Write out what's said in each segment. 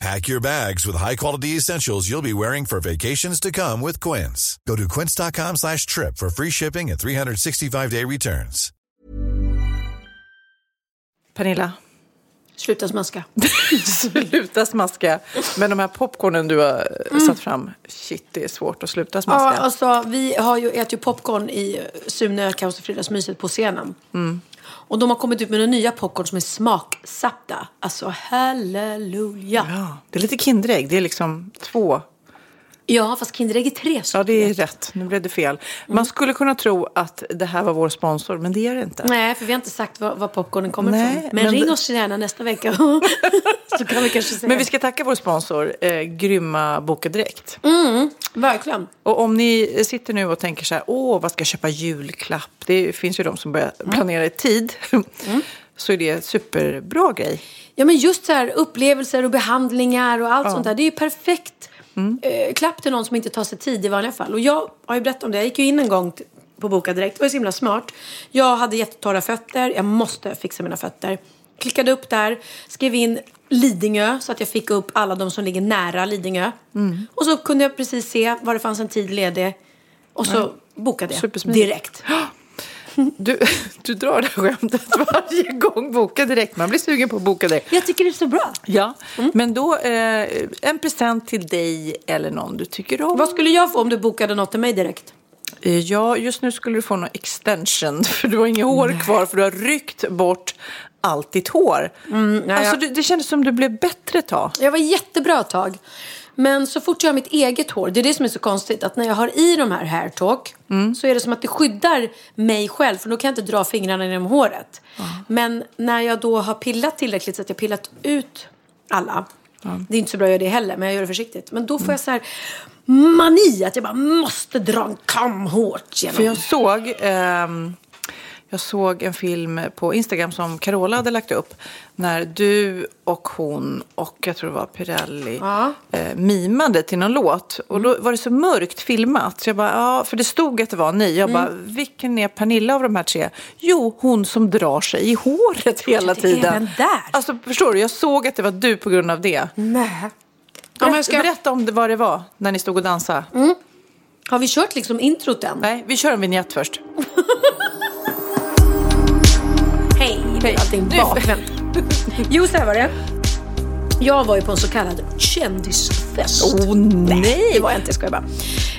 Pack your bags with high-quality essentials you'll be wearing for vacations to come with Quince. Go to quince.com slash trip for free shipping and 365-day returns. Pernilla, Sluta smaska. sluta smaska. Men de här popcornen du har mm. satt fram, shit det är svårt att sluta Ja, smaska. alltså, vi har ju ätit ju popcorn i Sune Kaos och Fredagsmyset på scenen. Och de har kommit ut med några nya popcorn som är smaksatta. Alltså halleluja. Ja, Ja, det är lite Kinderägg, det är liksom två fast Kinderägg är tre Ja, stycken. det är rätt. Nu blev det fel. Man skulle kunna tro att det här var vår sponsor, men det är det inte. Nej, för vi har inte sagt var, var popcornen kommer Nej, ifrån. Men, men ring oss gärna nästa vecka. Så kan vi kanske säga. Men vi ska tacka vår sponsor, eh, Grymma Boka Direkt. Verkligen. Och om ni sitter nu och tänker så här, åh, vad ska jag köpa julklapp? Det finns ju de som börjar planera i tid. Så är det en superbra grej. Ja, men just så här upplevelser och behandlingar och allt sånt där. Det är ju perfekt eh, klapp till någon som inte tar sig tid i vanliga fall. Och jag har ju berättat om det. Jag gick ju in en gång på Boka Direkt. Det var så himla smart. Jag hade jättetorra fötter. Jag måste fixa mina fötter. Klickade upp där, skrev in Lidingö så att jag fick upp alla de som ligger nära Lidingö. Och så kunde jag precis se var det fanns en tid ledig. Och så bokade jag direkt. Du, du drar det här skämtet varje gång. Boka direkt. Man blir sugen på att boka direkt. Jag tycker det är så bra. Ja, men då eh, en present till dig eller någon du tycker om. Vad skulle jag få om du bokade något till mig direkt? Eh, Ja, just nu skulle du få någon extension för du har inget hår kvar för du har ryckt bort allt ditt hår. nej, alltså, jag- det, det kändes som du blev bättre ett tag. Jag var jättebra ett tag. Men så fort jag har mitt eget hår, det är det som är så konstigt, att när jag har i de här hair talk så är det som att det skyddar mig själv, för då kan jag inte dra fingrarna genom håret. Men när jag då har pillat tillräckligt så att jag pillat ut alla, det är inte så bra att göra det heller, men jag gör det försiktigt. Men då får jag så här mani att jag bara måste dra en kam hårt genom. För jag såg, ehm, jag såg en film på Instagram som Carola hade lagt upp. När du och hon och jag tror det var Pirelli Ja. eh, mimade till någon låt. Och då var det så mörkt filmat. Så jag bara, ja, för det stod att det var ni. Jag bara, vilken är Pernilla av de här tre? Jo, hon som drar sig i håret hela tiden. den där. Alltså förstår du, jag såg att det var du på grund av det. Nej. Ja, Berätta, jag ska... berätta om det, vad det var när ni stod och dansade. Har vi kört liksom introt än? Nej, vi kör en vignett först. Hej. allting bakvänt. jo, så här var det. Jag var ju på en så kallad kändisfest. Åh, nej. det var jag inte, jag skojar bara.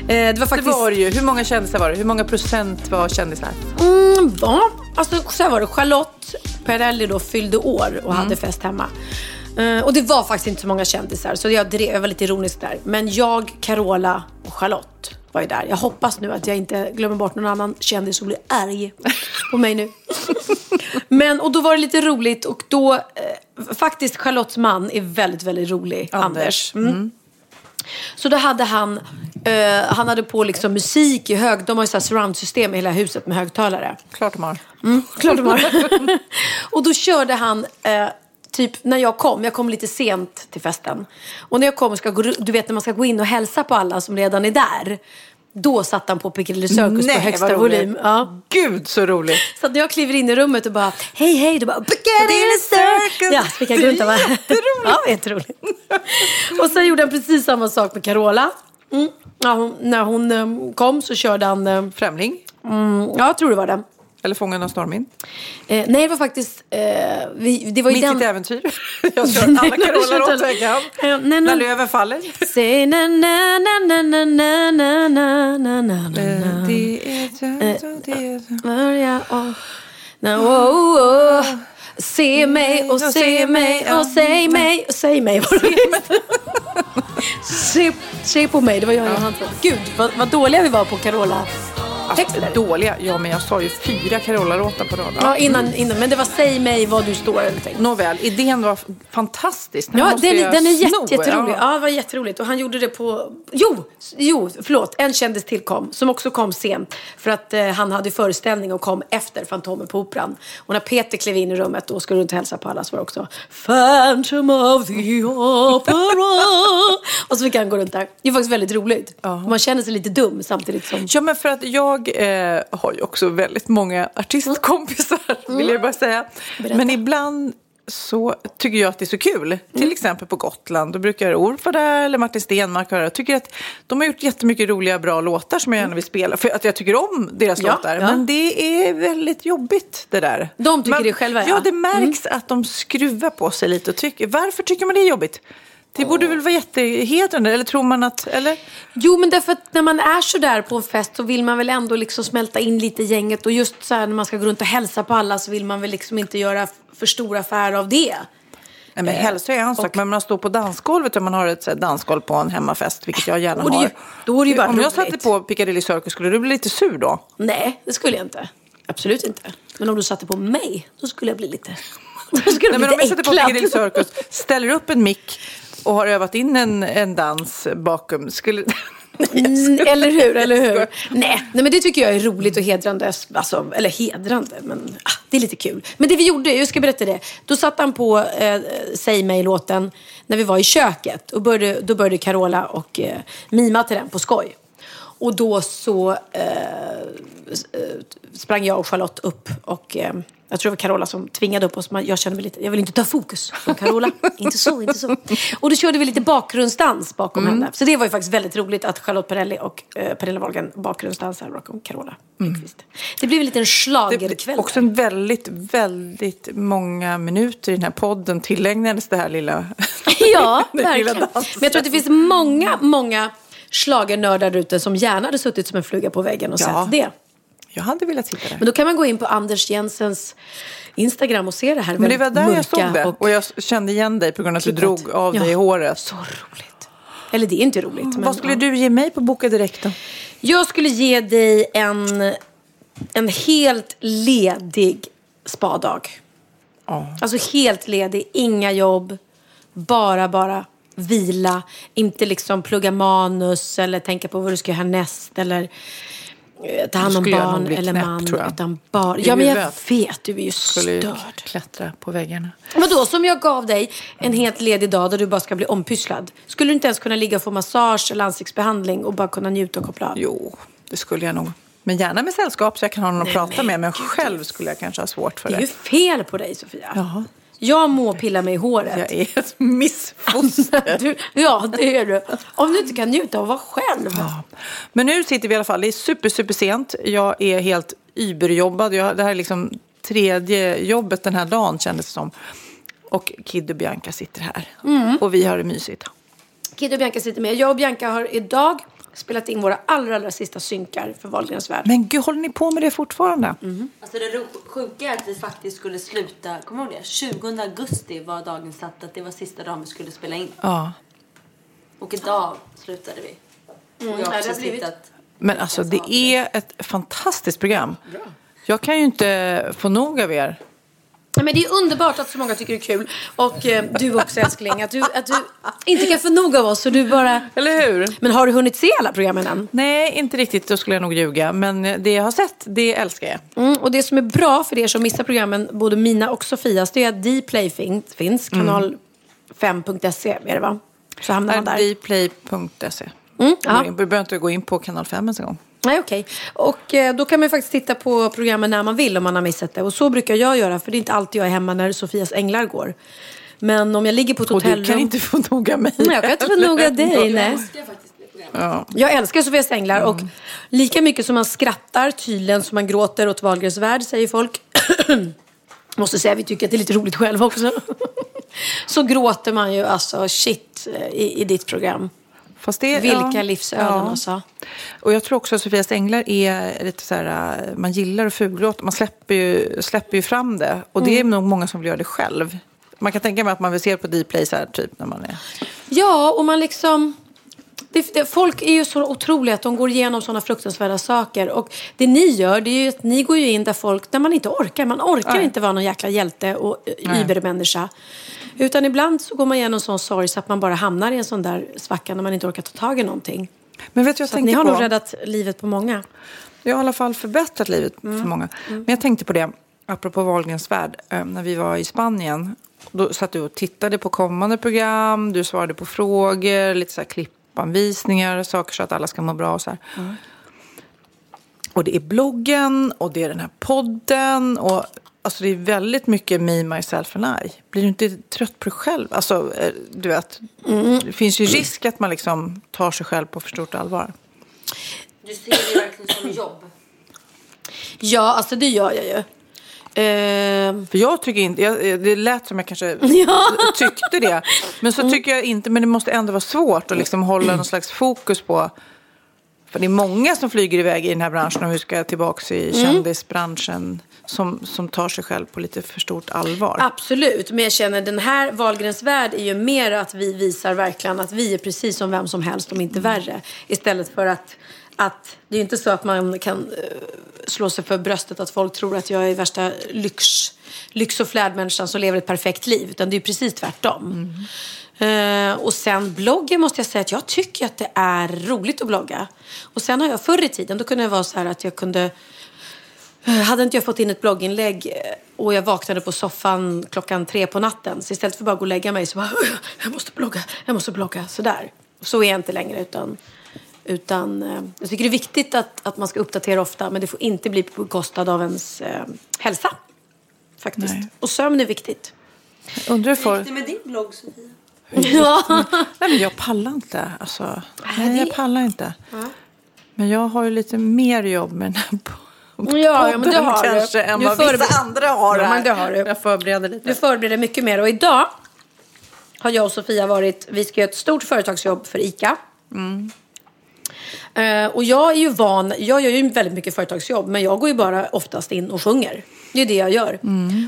Eh, det var Det faktiskt... var det ju. Hur många kändisar var det? Hur många procent var kändisar? Mm, ja, alltså så här var det. Charlotte Perrelli då fyllde år och hade fest hemma. Eh, och det var faktiskt inte så många kändisar, så jag, drev, jag var lite ironisk där. Men jag, Carola och Charlotte var ju där. Jag hoppas nu att jag inte glömmer bort någon annan kändis som blir arg på mig nu. Men, och då var det lite roligt och då, eh, faktiskt Charlottes man är väldigt, väldigt rolig, Anders. Mm. Så då hade han, eh, han hade på liksom musik i hög, de har ju så här surroundsystem i hela huset med högtalare. Klart de har. Klart de har. och då körde han, eh, typ när jag kom, jag kom lite sent till festen. Och när jag kom ska gå, du vet när man ska gå in och hälsa på alla som redan är där. Då satt han på Piccadilly Circus på högsta volym. Ja. Gud så roligt. Så när jag kliver in i rummet och bara hej hej, då bara Piccadilly Circus. Ja, runt och bara Ja, jätteroligt. och sen gjorde han precis samma sak med Carola. Mm. Ja, hon, när hon eh, kom så körde han, eh, Främling. mm, ja jag tror det var det. Eller Fången av stormvind? Eh, nej, det var faktiskt... Eh, vi, det var Mitt i den... ett äventyr. Jag kör alla. Eh, nej, När nej. löven faller. Säg na na na na na na na na na na na Det är... och... Na, oh, oh. Se mig och se mig och säg mig och säg mig se på mig, det var jag och han. Gud, vad, vad dåliga vi var på Carola. Texter. Dåliga. Ja, men jag sa ju fyra Carola-låtar på rad. Ja, innan, innan, men det var säg mig vad du står eller. Nåväl, idén var fantastisk. Den Ja, den, den är jätte, jätterolig. Ja. Ja, det var jätteroligt. Och han gjorde det på... Jo, jo, förlåt. En kändis tillkom, som också kom sent. För att eh, han hade föreställning och kom efter Fantomen på Operan. Och när Peter klev in i rummet och skulle runt och hälsa på alla så var också Phantom of the Opera. och så fick han gå runt där. Det är faktiskt väldigt roligt. Man känner sig lite dum samtidigt som... Ja, men för att jag eh, har ju också väldigt många artistkompisar, vill jag bara säga. Berätta. Men ibland så tycker jag att det är så kul. Till exempel på Gotland, då brukar Orf vara där, eller Martin Stenmark vara där. Jag tycker att de har gjort jättemycket roliga, bra låtar som jag gärna vill spela. För att jag tycker om deras Ja, låtar. ja. Men det är väldigt jobbigt det där. De tycker Men- det själva, ja. Ja, det märks att de skruvar på sig lite. Och tycker, varför tycker man det är jobbigt? Det borde väl vara jättehedrande, eller tror man att... Eller? Jo, men därför att när man är så där på en fest så vill man väl ändå liksom smälta in lite i gänget. Och just så här när man ska gå runt och hälsa på alla så vill man väl liksom inte göra för stor affär av det. Nej, men hälsa är en sak, men man står på dansgolvet och man har ett så här, dansgolv på en hemmafest, vilket jag gärna Och det har. då är det ju bara Om jag satte på Piccadilly Circus, skulle du bli lite sur då? Nej, det skulle jag inte. Absolut inte. Men om du satte på mig, då skulle jag bli lite... Då skulle jag Nej, bli men om jag lite sätter på. Piccadilly Circus, ställer upp en mick och har övat in en, en dans bakom, skulle... Mm, eller hur, eller hur? Nej, nej, men det tycker jag är roligt och hedrande. Alltså, eller hedrande, men ah, det är lite kul. Men det vi gjorde, jag ska berätta det. Då satt han på eh, Säg mig-låten när vi var i köket. Och började, då började Carola och eh, mima till den på skoj. Och då så eh, eh, sprang jag och Charlotte upp och eh, jag tror det var Carola som tvingade upp oss. Men jag kände mig lite, jag vill inte ta fokus från Carola. inte så, inte så. Och då körde vi lite bakgrundsdans bakom henne. Så det var ju faktiskt väldigt roligt att Charlotte Perrelli och eh, Pernilla Wahlgren bakgrundsdansar bakom Carola Ekqvist. Det blev en liten schlagerkväll. också en väldigt, väldigt många minuter i den här podden tillägnades det här lilla... Ja, lilla verkligen. dansen. Men jag tror att det finns många, många schlagernördar ute som gärna hade suttit som en fluga på väggen och Ja. sett det. Jag hade velat sitta där. Men då kan man gå in på Anders Jensens Instagram och se det här Men det var där jag såg det. och Och jag kände igen dig på grund av att du klippat. drog av dig Ja, i håret. Så roligt. Eller det är inte roligt. Men, Vad skulle ja. du ge mig på Boka Direkt då? Jag skulle ge dig en, en helt ledig spadag. Ja. Alltså helt ledig, inga jobb, bara, bara vila. Inte liksom plugga manus eller tänka på vad du ska göra härnäst eller eh, ta hand om barn eller knäpp, man. tror jag. Utan bara, I ja men jag vet, du är ju Skulle störd. klättra på väggarna. Men då som jag gav dig en helt ledig dag där du bara ska bli ompysslad. Skulle du inte ens kunna ligga och få massage eller ansiktsbehandling och bara kunna njuta och koppla av? Jo, det skulle jag nog. Men gärna med sällskap så jag kan ha någon att prata med. Men själv skulle jag kanske ha svårt för Det är det. ju fel på dig Sofia. Jaha. Jag må pilla mig i håret. Jag är ett missfoster. Du, ja, det är du. Om du inte kan njuta av att vara själv. Ja. Men nu sitter vi i alla fall. Det är super, super sent. Jag är helt überjobbad. Jag, det här är liksom tredje jobbet den här dagen kändes det som. Och Kid och Bianca sitter här. Mm. Och vi har det mysigt. Kid och Bianca sitter med. Jag och Bianca har idag spelat in våra allra, allra sista synkar för Wahlgrens värld. Men gud, håller ni på med det fortfarande? Mm. Alltså det sjuka är att vi faktiskt skulle sluta, kommer du ihåg det? 20 augusti var dagen satt att det var sista dagen vi skulle spela in. Ja. Och idag slutade vi. Och jag har ja, också det har blivit-. Men alltså det är ett fantastiskt program. Jag kan ju inte få nog av er. Men det är underbart att så många tycker det är kul. Och eh, du också älskling. Att du, att du inte kan få nog av oss. Så du bara... Eller hur? Men har du hunnit se alla programmen än? Nej, inte riktigt. Då skulle jag nog ljuga. Men det jag har sett, det älskar jag. Mm, och det som är bra för er som missar programmen, både mina och Sofias, det är att Dplay fin- finns. Kanal 5.se är det va? Så hamnar man där. Dplay.se. Mm, Vi behöver inte gå in på kanal 5 ens en gång. Nej, okej. Och eh, då kan man faktiskt titta på programmen när man vill om man har missat det. Och så brukar jag göra, för det är inte alltid jag är hemma när Sofias änglar går. Men om jag ligger på ett Och du hotellrum... kan inte få nog av mig. Nej, jag kan inte få nog av dig, nej. program. Jag älskar Sofias Änglar och lika mycket som man skrattar tydligen som man gråter åt Wahlgrens värld säger folk. Måste säga vi tycker att det är lite roligt själva också. Så gråter man ju alltså shit i, i ditt program. Det, Vilka ja, livsöden ja. alltså. Och jag tror också att Sofias Änglar är lite så här, äh, man gillar att fulgråta. Man släpper ju, släpper ju fram det. Och det är nog många som vill göra det själv. Man kan tänka mig att man vill se på Dplay så här typ när man är... Ja, och man liksom... Det, det, folk är ju så otroliga att de går igenom sådana fruktansvärda saker. Och det ni gör, det är ju att ni går ju in där folk, där man inte orkar. Man orkar Nej. inte vara någon jäkla hjälte och Nej. übermänniska. Utan ibland så går man igenom sån sorg så att man bara hamnar i en sån där svacka när man inte orkar ta tag i någonting. Men vet du jag Så ni har på? nog räddat livet på många. Det har i alla fall förbättrat livet för många. Men jag tänkte på det, apropå Wahlgrens värld, eh, när vi var i Spanien. Då satt du och tittade på kommande program, du svarade på frågor, lite så här klippanvisningar, saker så att alla ska må bra och så här. Och det är bloggen och det är den här podden och alltså det är väldigt mycket me, myself and I. Blir du inte trött på dig själv? Alltså, eh, du vet, det finns ju risk att man liksom tar sig själv på för stort allvar. Du ser det verkligen som jobb. Ja, alltså det gör jag ju. Ehm, För jag tycker inte, jag, det lät som jag kanske tyckte det. Men så tycker jag inte, men det måste ändå vara svårt att liksom hålla någon slags fokus på. För det är många som flyger iväg i den här branschen och vi ska tillbaka i kändisbranschen. Som, som tar sig själv på lite för stort allvar. Absolut, men jag känner den här Wahlgrens värld är ju mer att vi visar verkligen att vi är precis som vem som helst, om inte värre. Istället för att, att det är ju inte så att man kan eh, slå sig för bröstet att folk tror att jag är värsta lyx, lyx och flärdmänniskan som lever ett perfekt liv. Utan det är ju precis tvärtom. Eh, och sen bloggen måste jag säga att jag tycker att det är roligt att blogga. Och sen har jag förr i tiden, då kunde det vara så här att jag kunde eh, hade inte jag fått in ett blogginlägg eh, och jag vaknade på soffan klockan tre på natten. Så istället för bara att gå och lägga mig så bara, jag måste blogga, jag måste blogga. Sådär. Så är jag inte längre utan, utan eh, jag tycker det är viktigt att, att man ska uppdatera ofta. Men det får inte bli på bekostnad av ens eh, hälsa. Faktiskt. Nej. Och sömn är viktigt. Undrar hur Hur gick det med din blogg Sofia? Ja. Nej men jag pallar inte. Alltså, nej, jag pallar inte. Men jag har ju lite mer jobb med den här po- Ja, ja, men det podden har du. kanske än Du vad förber- vissa andra har Ja, men det har du. Jag förbereder lite. Du förbereder mycket mer. Och idag har jag och Sofia varit, vi ska göra ett stort företagsjobb för ICA. Eh, och jag är ju van, jag gör ju väldigt mycket företagsjobb men jag går ju bara oftast in och sjunger. Det är det jag gör.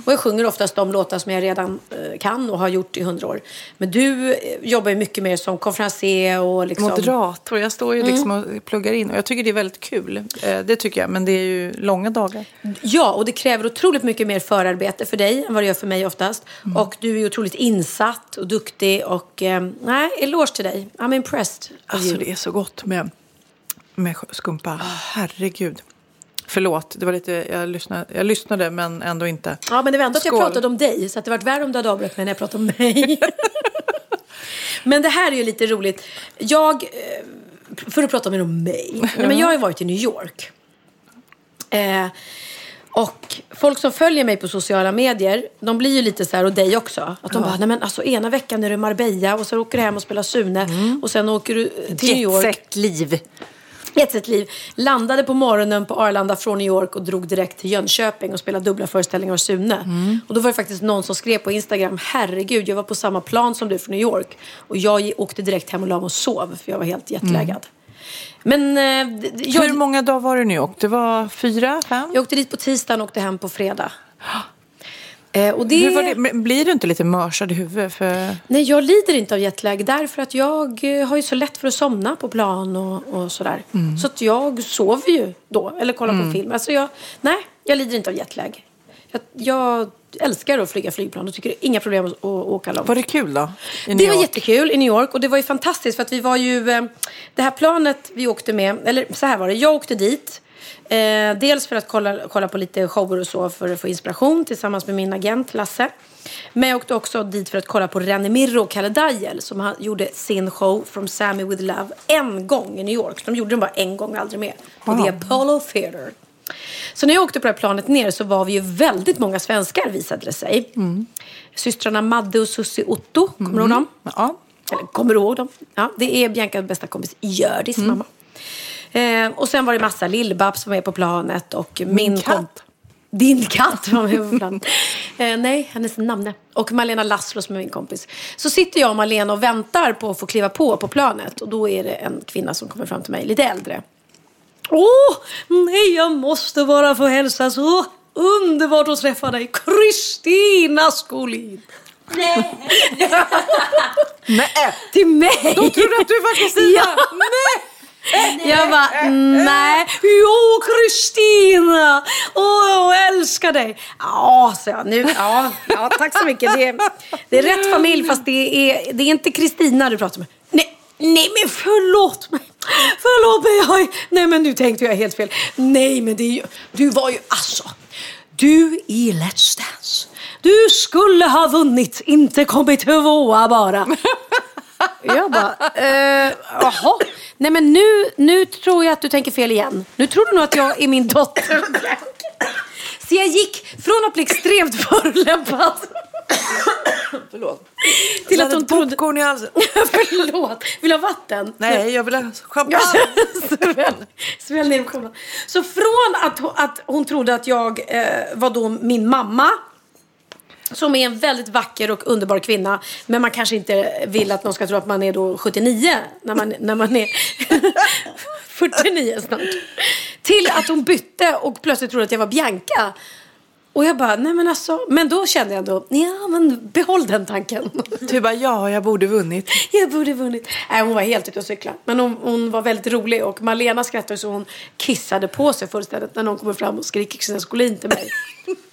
Och jag sjunger oftast de låtar som jag redan eh, kan och har gjort i hundra år. Men du eh, jobbar ju mycket mer som konferencier och liksom... Moderator. Jag står ju Mm. liksom och pluggar in. Och jag tycker det är väldigt kul. Eh, Det tycker jag. Men det är ju långa dagar. Ja, och det kräver otroligt mycket mer förarbete för dig än vad det gör för mig oftast. Och du är otroligt insatt och duktig och eh, nej, eloge till dig. I'm impressed. Alltså det är så gott med, med skumpa. Herregud. Förlåt, det var lite, jag, lyssnade, jag lyssnade men ändå inte. Ja, men det var ändå att jag pratade om dig, så att det varit värre om du hade avbröt mig när jag pratade om mig. men det här är ju lite roligt. Jag, eh, för att prata mer om mig. Nej, men jag har ju varit i New York. Eh, och folk som följer mig på sociala medier, de blir ju lite så här, och dig också. Att de bara, nej men alltså ena veckan är du i Marbella och så åker du hem och spelar Sune. Och sen åker du till New York. liv. Jetset-liv. Landade på morgonen på Arlanda från New York och drog direkt till Jönköping och spelade dubbla föreställningar av Sune. Och då var det faktiskt någon som skrev på Instagram, herregud, jag var på samma plan som du från New York. Och jag åkte direkt hem och la mig och sov, för jag var helt jetlaggad. Men eh, jag, Hur många dagar var det nu och Det var fyra, fem? jag åkte dit på tisdagen och åkte hem på fredag. Eh, och det... Det? Blir du inte lite mörsad i huvudet? För... Nej, jag lider inte av jetlag därför att jag eh, har ju så lätt för att somna på plan och, och sådär. Så att jag sover ju då, eller kollar på film. Alltså jag, nej, jag lider inte av jetlag. Jag, jag älskar att flyga flygplan och tycker det är inga problem att, åka långt. Var det kul då? Det var jättekul i New York och det var ju fantastiskt för att vi var ju, eh, det här planet vi åkte med, eller så här var det, jag åkte dit. Eh, dels för att kolla, kolla på lite shower och så för att få inspiration tillsammans med min agent Lasse. Men jag åkte också dit för att kolla på René Mirro och Kalle Dajel som han gjorde sin show From Sammy With Love en gång i New York. De gjorde den bara en gång, aldrig mer. På Wow. The Apollo Theater. Så när jag åkte på det här planet ner så var vi ju väldigt många svenskar visade det sig. Systrarna Madde och Susie Otto, kommer du ihåg dem? Ja. Eller kommer du ihåg dem? Ja, det är Biancas bästa kompis Hjördis mamma. Eh, och sen var det massa Lill-Babs som var på planet och min, katt. komp- Din katt var med på planet. Eh, nej, hennes namn. Och Malena Laszlo som är min kompis. Så sitter jag och Malena och väntar på att få kliva på på planet. Och då är det en kvinna som kommer fram till mig, lite äldre. Åh, nej, jag måste bara få hälsa så underbart att träffa dig, Kristina Skolin. Nej. Nej! Till mig! Då tror du att du var Kristina? Ja. Jag bara, nej. Jo, Kristina! Åh, oh, jag älskar dig. Ja, så jag. Nu, ja, ja, tack så mycket. Det är, det är rätt familj, fast det är, det är inte Kristina du pratar med. Nej, nej, men förlåt mig. Förlåt mig. Oj. Nej, men nu tänkte jag helt fel. Nej, men det är ju, du var ju, alltså. Du i Let's Dance. Du skulle ha vunnit, inte kommit tvåa bara. Jag bara, eh, jaha. Nej men nu, nu tror jag att du tänker fel igen. Nu tror du nog att jag är min dotter. Så jag gick från att bli extremt förolämpad Förlåt. till att hon trodde... popcorn i halsen. Förlåt. Vill du ha vatten? Nej, jag vill ha champagne. Sväll, sväll ner. Så från att, hon- att hon trodde att jag eh, var då min mamma som är en väldigt vacker och underbar kvinna. Men man kanske inte vill att någon ska tro att man är då 79 när man, när man är 49 snart. Till att hon bytte och plötsligt trodde att jag var Bianca. Och jag bara, nej men alltså, men då kände jag ändå, ja men behåll den tanken. Du bara, ja, jag borde vunnit. Jag borde vunnit. Nej, hon var helt ute och cykla. Men hon, hon var väldigt rolig och Malena skrattade så hon kissade på sig fullständigt när någon kommer fram och skriker Kristina Skolin till mig.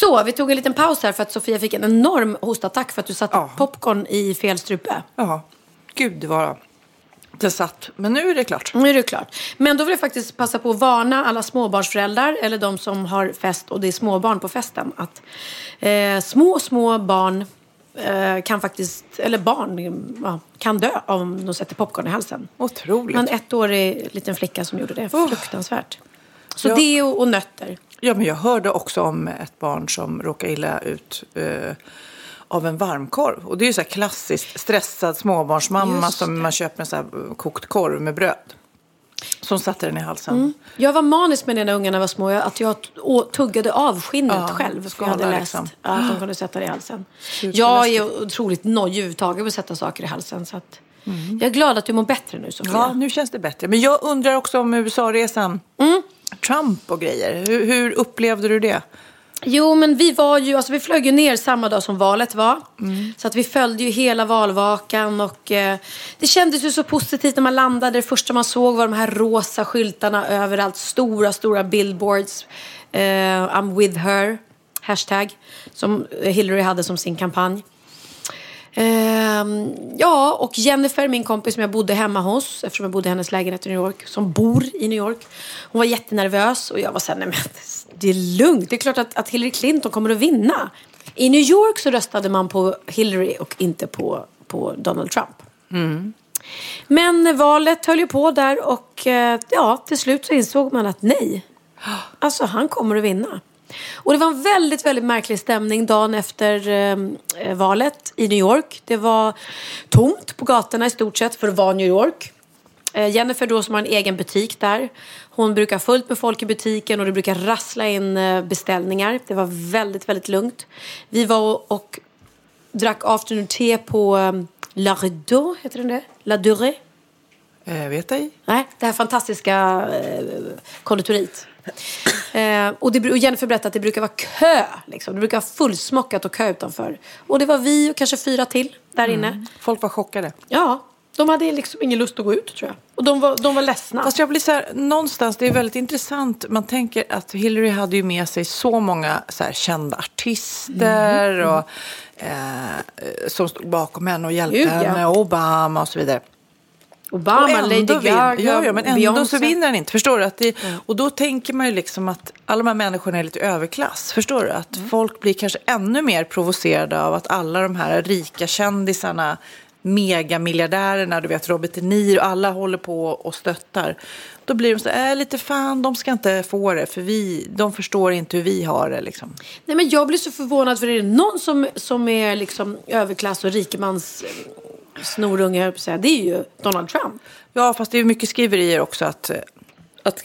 Så, vi tog en liten paus här för att Sofia fick en enorm hostattack för att du satte Ja. popcorn i fel strupe. Ja, gud vad det satt. Men nu är det klart. Nu är det klart. Men då vill jag faktiskt passa på att varna alla småbarnsföräldrar eller de som har fest och det är småbarn på festen att eh, små, små barn eh, kan faktiskt, eller barn ja, kan dö om de sätter popcorn i halsen. Otroligt. En ettårig liten flicka som gjorde det. Fruktansvärt. Så Ja. det och, och nötter. Ja, men jag hörde också om ett barn som råkade illa ut eh, av en varmkorv. Och det är ju så här klassiskt stressad småbarnsmamma som man köper en så här eh, kokt korv med bröd. Som satte den i halsen. Jag var manisk med det när ungarna var små. jag- Att jag tuggade av skinnet Ja, själv. För jag hade skala läst liksom. att de kunde sätta det i halsen. Jag är otroligt nojig överhuvudtaget med att sätta saker i halsen. Så att Jag är glad att du mår bättre nu Sofia. Ja, nu känns det bättre. Men jag undrar också om USA-resan. Mm. Trump och grejer. Hur, hur upplevde du det? Jo, men vi var ju, alltså vi flög ju ner samma dag som valet var. Så att vi följde ju hela valvakan och eh, det kändes ju så positivt när man landade. Det första man såg var de här rosa skyltarna överallt. Stora, stora billboards. Eh, I'm with her, hashtag, som Hillary hade som sin kampanj. Ehm, ja, och Jennifer, min kompis som jag bodde hemma hos, eftersom jag bodde i hennes lägenhet i New York, som bor i New York. Hon var jättenervös och jag var såhär, nej men det är lugnt. Det är klart att, att Hillary Clinton kommer att vinna. I New York så röstade man på Hillary och inte på, på Donald Trump. Men valet höll ju på där och eh, ja, till slut så insåg man att nej, alltså han kommer att vinna. Och det var en väldigt, väldigt märklig stämning dagen efter eh, valet i New York. Det var tomt på gatorna i stort sett för att vara New York. Eh, Jennifer då som har en egen butik där. Hon brukar ha fullt med folk i butiken och det brukar rassla in eh, beställningar. Det var väldigt, väldigt lugnt. Vi var och, och drack afternoon tea på um, La Rideau, heter den det? La Durée? Eh, vet ej. Nej, det här fantastiska eh, konditoriet. Eh, och, det, och Jennifer berättade att det brukar vara kö. Liksom. Det brukar vara fullsmockat och kö utanför. Och det var vi och kanske fyra till där inne. Folk var chockade. Ja, de hade liksom ingen lust att gå ut tror jag. Och de var, de var ledsna. Fast jag blir så här, någonstans, det är väldigt intressant. Man tänker att Hillary hade ju med sig så många så här, kända artister Mm, och, eh, som stod bakom henne och hjälpte Gud, ja. henne, och Obama och så vidare. Obama, och Lady ändå vin- Gaga, ja, ja, men ändå Beyoncé. så vinner han inte. Förstår du? Att det, Och då tänker man ju liksom att alla de här människorna är lite överklass. Förstår du? Att Mm. folk blir kanske ännu mer provocerade av att alla de här rika kändisarna megamiljardärerna, du vet Robert De Niro, alla håller på och stöttar. Då blir de så här, äh, lite fan, de ska inte få det för vi, de förstår inte hur vi har det liksom. Nej, men jag blir så förvånad för är det någon som, som är liksom överklass och rikemans snorunge, jag säga, det är ju Donald Trump. Ja, fast det är mycket skriverier också att, att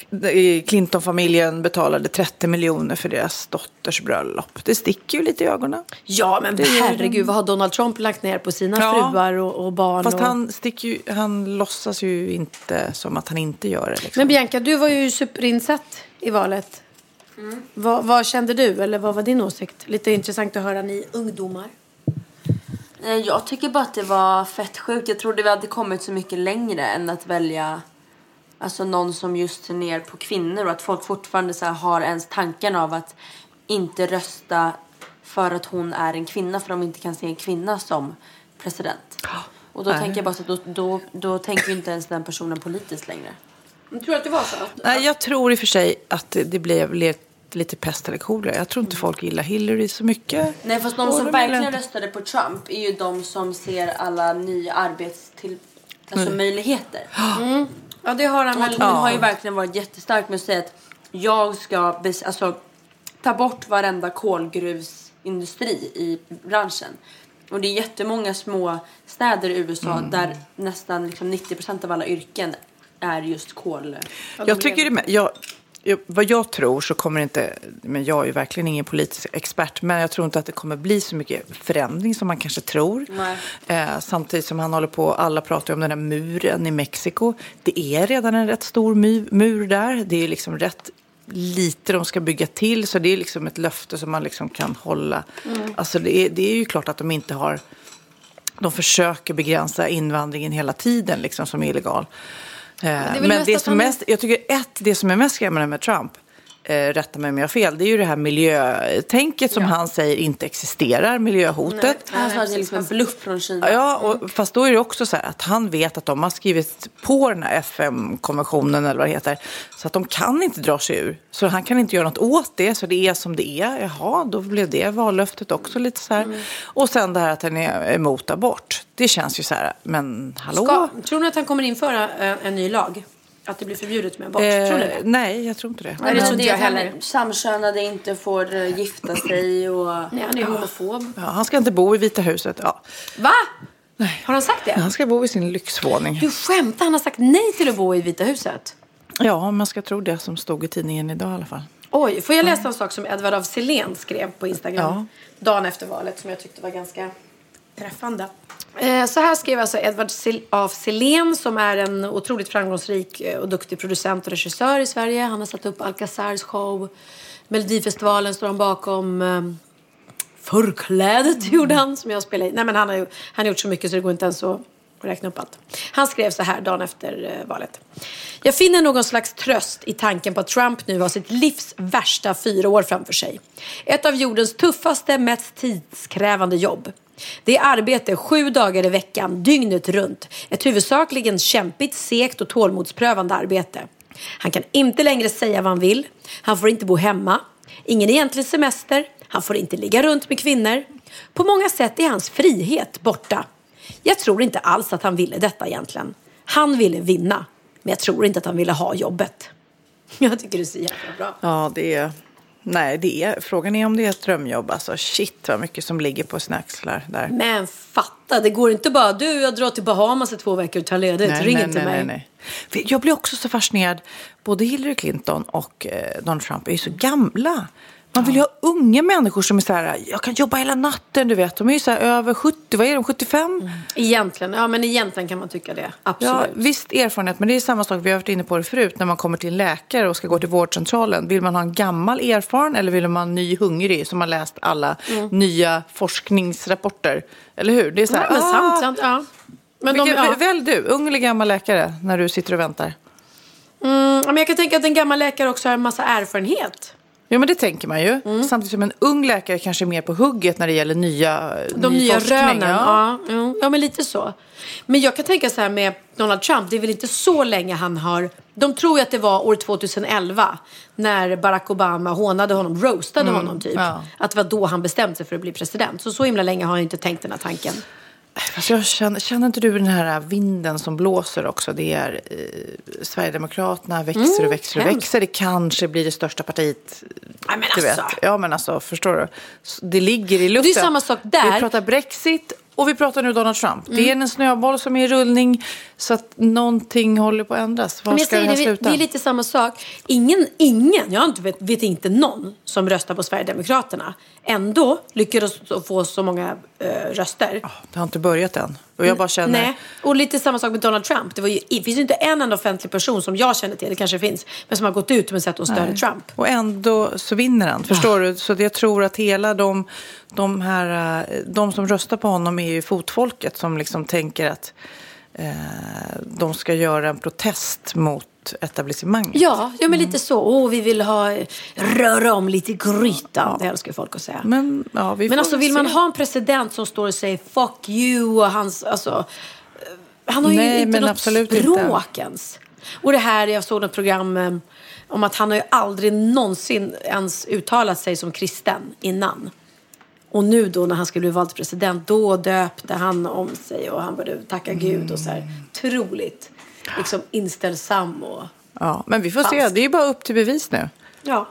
Clinton-familjen betalade 30 miljoner för deras dotters bröllop. Det sticker ju lite i ögonen. Ja, men Det herregud, vad har Donald Trump lagt ner på sina Ja. fruar och, och barn? Fast och... han, sticker ju, han låtsas ju inte som att han inte gör det. Liksom. Men Bianca, du var ju superinsatt i valet. Vad, vad kände du, eller vad var din åsikt? Lite intressant att höra ni ungdomar. Eh, Jag tycker bara att det var fett sjukt. Jag trodde vi hade kommit så mycket längre än att välja alltså någon som just ser ner på kvinnor och att folk fortfarande så här har ens tanken av att inte rösta för att hon är en kvinna för de inte kan se en kvinna som president. Och då Nej. tänker jag bara så att då, då, då tänker inte ens den personen politiskt längre. Jag tror att det var så. Nej, jag tror i och för sig att det- det blev lite, pest eller kolera. Jag tror inte folk gillar Hillary så mycket. Nej fast de som verkligen röstade på Trump är ju de som ser alla nya arbetstill... Alltså möjligheter. Ja, det har han väl. hon har ju verkligen varit jättestark med att säga att jag ska alltså, ta bort varenda kolgruvsindustri i branschen. Och det är jättemånga små städer i USA där nästan liksom 90% av alla yrken är just kol. Jag tycker det med, jag, vad jag tror så kommer det inte, men jag är ju verkligen ingen politisk expert, men jag tror inte att det kommer bli så mycket förändring som man kanske tror. Eh, samtidigt som han håller på, alla pratar om den där muren i Mexiko. Det är redan en rätt stor my, mur där. Det är liksom rätt lite de ska bygga till, så det är liksom ett löfte som man liksom kan hålla. Alltså det är, det är ju klart att de inte har de försöker begränsa invandringen hela tiden liksom, som är illegal. Eh, Men det att som han- mest, jag tycker ett, det som är mest skrämmande med Trump, rätta mig om jag har fel, det är ju det här miljötänket som han säger inte existerar, miljöhotet. Han sa att det är liksom en bluff från Kina. Ja, och, fast då är det också så här att han vet att de har skrivit på den här FM-konventionen eller vad det heter. Så att de kan inte dra sig ur. Så han kan inte göra något åt det. Så det är som det är. Jaha, då blev det vallöftet också lite så här. Och sen det här att han är emot abort. Det känns ju så här, men hallå? Ska, tror ni att han kommer införa en, en ny lag? Att det blir förbjudet med abort? tror Eh, det? nej, jag tror inte det. Nej, det tror inte jag heller. Samkönade inte får eh, gifta sig och... Nej, han är homofob. Ja, han ska inte bo i Vita huset. Ja. Va? Har han sagt det? Han ska bo i sin lyxvåning. Du skämtar? Han har sagt nej till att bo i Vita huset. Ja, man ska tro det som stod i tidningen idag i alla fall. Oj, får jag läsa en sak som Edvard af Sillén skrev på Instagram Ja. dagen efter valet som jag tyckte var ganska träffande. Eh, så här skrev alltså Edvard Sil- af Sillén som är en otroligt framgångsrik eh, och duktig producent och regissör i Sverige. Han har satt upp Alcazars show. Melodifestivalen står han bakom. Eh, Förklädet gjorde han som jag spelade i. Nej men han har, han har gjort så mycket så det går inte ens att räkna upp allt. Han skrev så här dagen efter valet. Jag finner någon slags tröst i tanken på att Trump nu har sitt livs värsta fyra år framför sig. Ett av jordens tuffaste, mest tidskrävande jobb. Det är arbete sju dagar i veckan, dygnet runt. Ett huvudsakligen kämpigt, segt och tålmodsprövande arbete. Han kan inte längre säga vad han vill. Han får inte bo hemma. Ingen egentlig semester. Han får inte ligga runt med kvinnor. På många sätt är hans frihet borta. Jag tror inte alls att han ville detta egentligen. Han ville vinna, men jag tror inte att han ville ha jobbet. Jag tycker det är så jävla bra. Ja, det är... Nej, det är... frågan är om det är ett drömjobb. Alltså shit vad mycket som ligger på sina axlar där. Men fatta, det går inte bara du, jag drar till Bahamas i två veckor och tar ledigt. Ring inte mig. nej. För Jag blir också så fascinerad. Både Hillary Clinton och eh, Donald Trump är ju så gamla. Man vill ju ha unga människor som är så här, jag kan jobba hela natten, du vet. De är ju så här över 70, vad är de, 75? Egentligen, ja men egentligen kan man tycka det. Absolut. Ja, visst erfarenhet, men det är samma sak, vi har varit inne på det förut, när man kommer till en läkare och ska gå till vårdcentralen. Vill man ha en gammal erfaren eller vill man ha en ny hungrig som har läst alla nya forskningsrapporter? Eller hur? Det är så här, ja, men ah, sant, sant, ja. Men de, vilken- ja. Välj du, ung eller gammal läkare, när du sitter och väntar. Mm, men jag kan tänka att en gammal läkare också har en massa erfarenhet. Ja, men det tänker man ju. Mm. Samtidigt som en ung läkare kanske är mer på hugget när det gäller nya De ny nya forskning. rönen. Ja. Ja. Ja, ja, men lite så. Men jag kan tänka så här med Donald Trump. Det är väl inte så länge han har... De tror ju att det var år 2011 när Barack Obama hånade honom, roastade honom typ. ja. Att det var då han bestämde sig för att bli president. Så så himla länge har jag inte tänkt den här tanken. Fast jag känner, känner inte du den här vinden som blåser också? Det är eh, Sverigedemokraterna växer och växer och Mm, hemskt. växer. Det kanske blir det största partiet. Nej, men du alltså. vet. Ja, men alltså, förstår du? Det ligger i luften. Det är samma sak där. Vi pratar Brexit och vi pratar nu Donald Trump. Mm. Det är en snöboll som är i rullning så att någonting håller på att ändras. Var Men jag ska det här sluta? det är lite samma sak. Ingen, ingen, jag inte vet, vet inte någon som röstar på Sverigedemokraterna. Ändå lyckades de få så många eh, röster. Det har inte börjat än. Och jag bara känner... Nej, och lite samma sak med Donald Trump. Det, var ju, det finns ju inte en enda offentlig person som jag känner till, det kanske finns, men som har gått ut med sätt att stödja Trump. Och ändå så vinner han. Förstår du? Så jag tror att hela de, de här, eh, de som röstar på honom är ju fotfolket som liksom tänker att eh, de ska göra en protest mot etablissemanget. Ja, ja men lite så. Åh, vi vill ha, röra om lite i grytan. Det älskar folk att säga. Men, ja, vi Men alltså vill se. man ha en president som står och säger fuck you och hans, alltså. eh, Han har ju Nej, inte men något absolut språk inte. ens. Och det här, jag såg något program eh, om att han har ju aldrig någonsin ens uttalat sig som kristen innan. Och nu då när han skulle bli vald till president, då döpte han om sig och han började tacka Gud och så här. Otroligt liksom inställsam och Ja, men vi får se. Falskt. Det är ju bara upp till bevis nu. ja.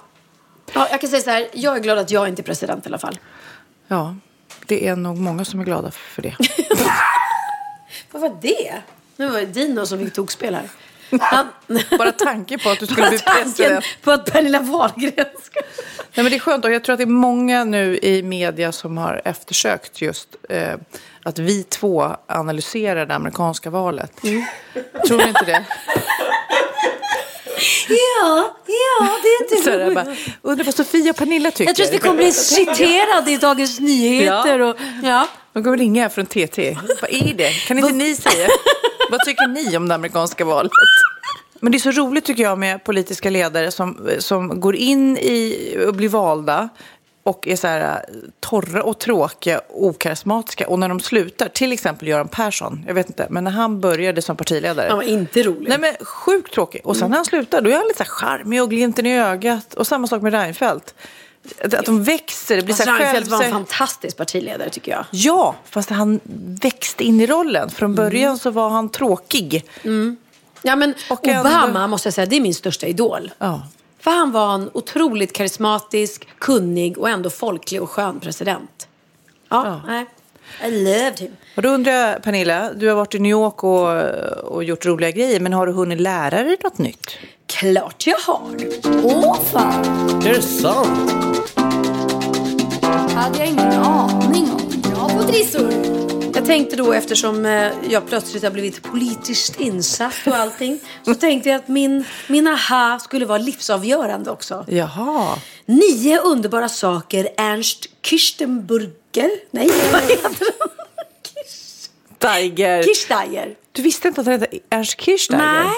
Ja, jag kan säga så här, jag är glad att jag inte är president i alla fall. Ja, det är nog många som är glada för det. Vad var det? Nu var det Dino som fick tokspel här. Han, Bara tanken på att du skulle bli president. på att Pernilla Wahlgren ska... Nej, men det är skönt och jag tror att det är många nu i media som har eftersökt just eh, att vi två analyserar det amerikanska valet. Tror ni inte det? Ja, ja, det är inte jag bara, undrar vad Sofia och Pernilla tycker. Jag tror att vi kommer bli citerade i Dagens Nyheter. Och, ja. De kommer ringa från TT. Vad är det? Kan inte ni säga? Vad tycker ni om det amerikanska valet? Men det är så roligt tycker jag med politiska ledare som, som går in i och blir valda och är så här eh, torra och tråkiga och okarismatiska. Och när de slutar, till exempel Göran Persson, jag vet inte, men när han började som partiledare. Han var inte rolig. Nej men sjukt tråkig. Och sen när han slutar då är han lite så här charmig och glimten i ögat. Och samma sak med Reinfeldt. Att, att de växer, det blir Fast så här Reinfeldt var en fantastisk partiledare tycker jag. Ja, fast han växte in i rollen. Från början så var han tråkig. Ja, men Och Obama ändå- måste jag säga, det är min största idol. Ja. För han var en otroligt karismatisk, kunnig och ändå folklig och skön president. Ja, Ja. nej. I loved him. Och då undrar jag, Pernilla, du har varit i New York och, och gjort roliga grejer, men har du hunnit lära dig något nytt? Klart jag har. Åh fan. Är det sant? hade jag ingen aning om. Bra på trissor. Jag tänkte då eftersom eh, jag plötsligt har blivit politiskt insatt och allting. så tänkte jag att min, min aha skulle vara livsavgörande också. Jaha. Nio underbara saker Ernst Kirstenburger. Nej, vad heter han? Tiger. Kirchsteiger. Du visste inte att han hette Ernst Kirchsteiger? Nej,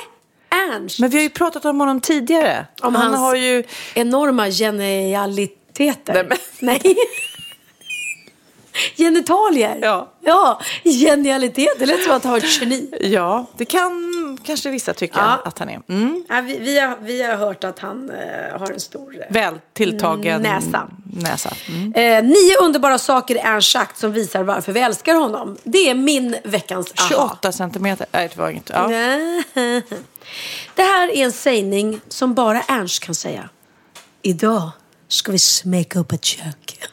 Ernst. Men vi har ju pratat om honom tidigare. Om han hans har ju... enorma genialiteter. Nej, men- Nej. Genitalier. Ja. ja, genialitet. Det lät som att han var ett geni. Ja, det kan kanske vissa tycka Ja. att han är. Mm. Ja, vi, vi, har, vi har hört att han eh, har en stor... eh, Väl tilltagen Näsa. näsa. Mm. Eh, nio underbara saker Ernst sagt som visar varför vi älskar honom. Det är min veckans aha. 28 centimeter. Nej, det var inget. Ja. Det här är en sägning som bara Ernst kan säga. Idag ska vi smeka upp ett kök.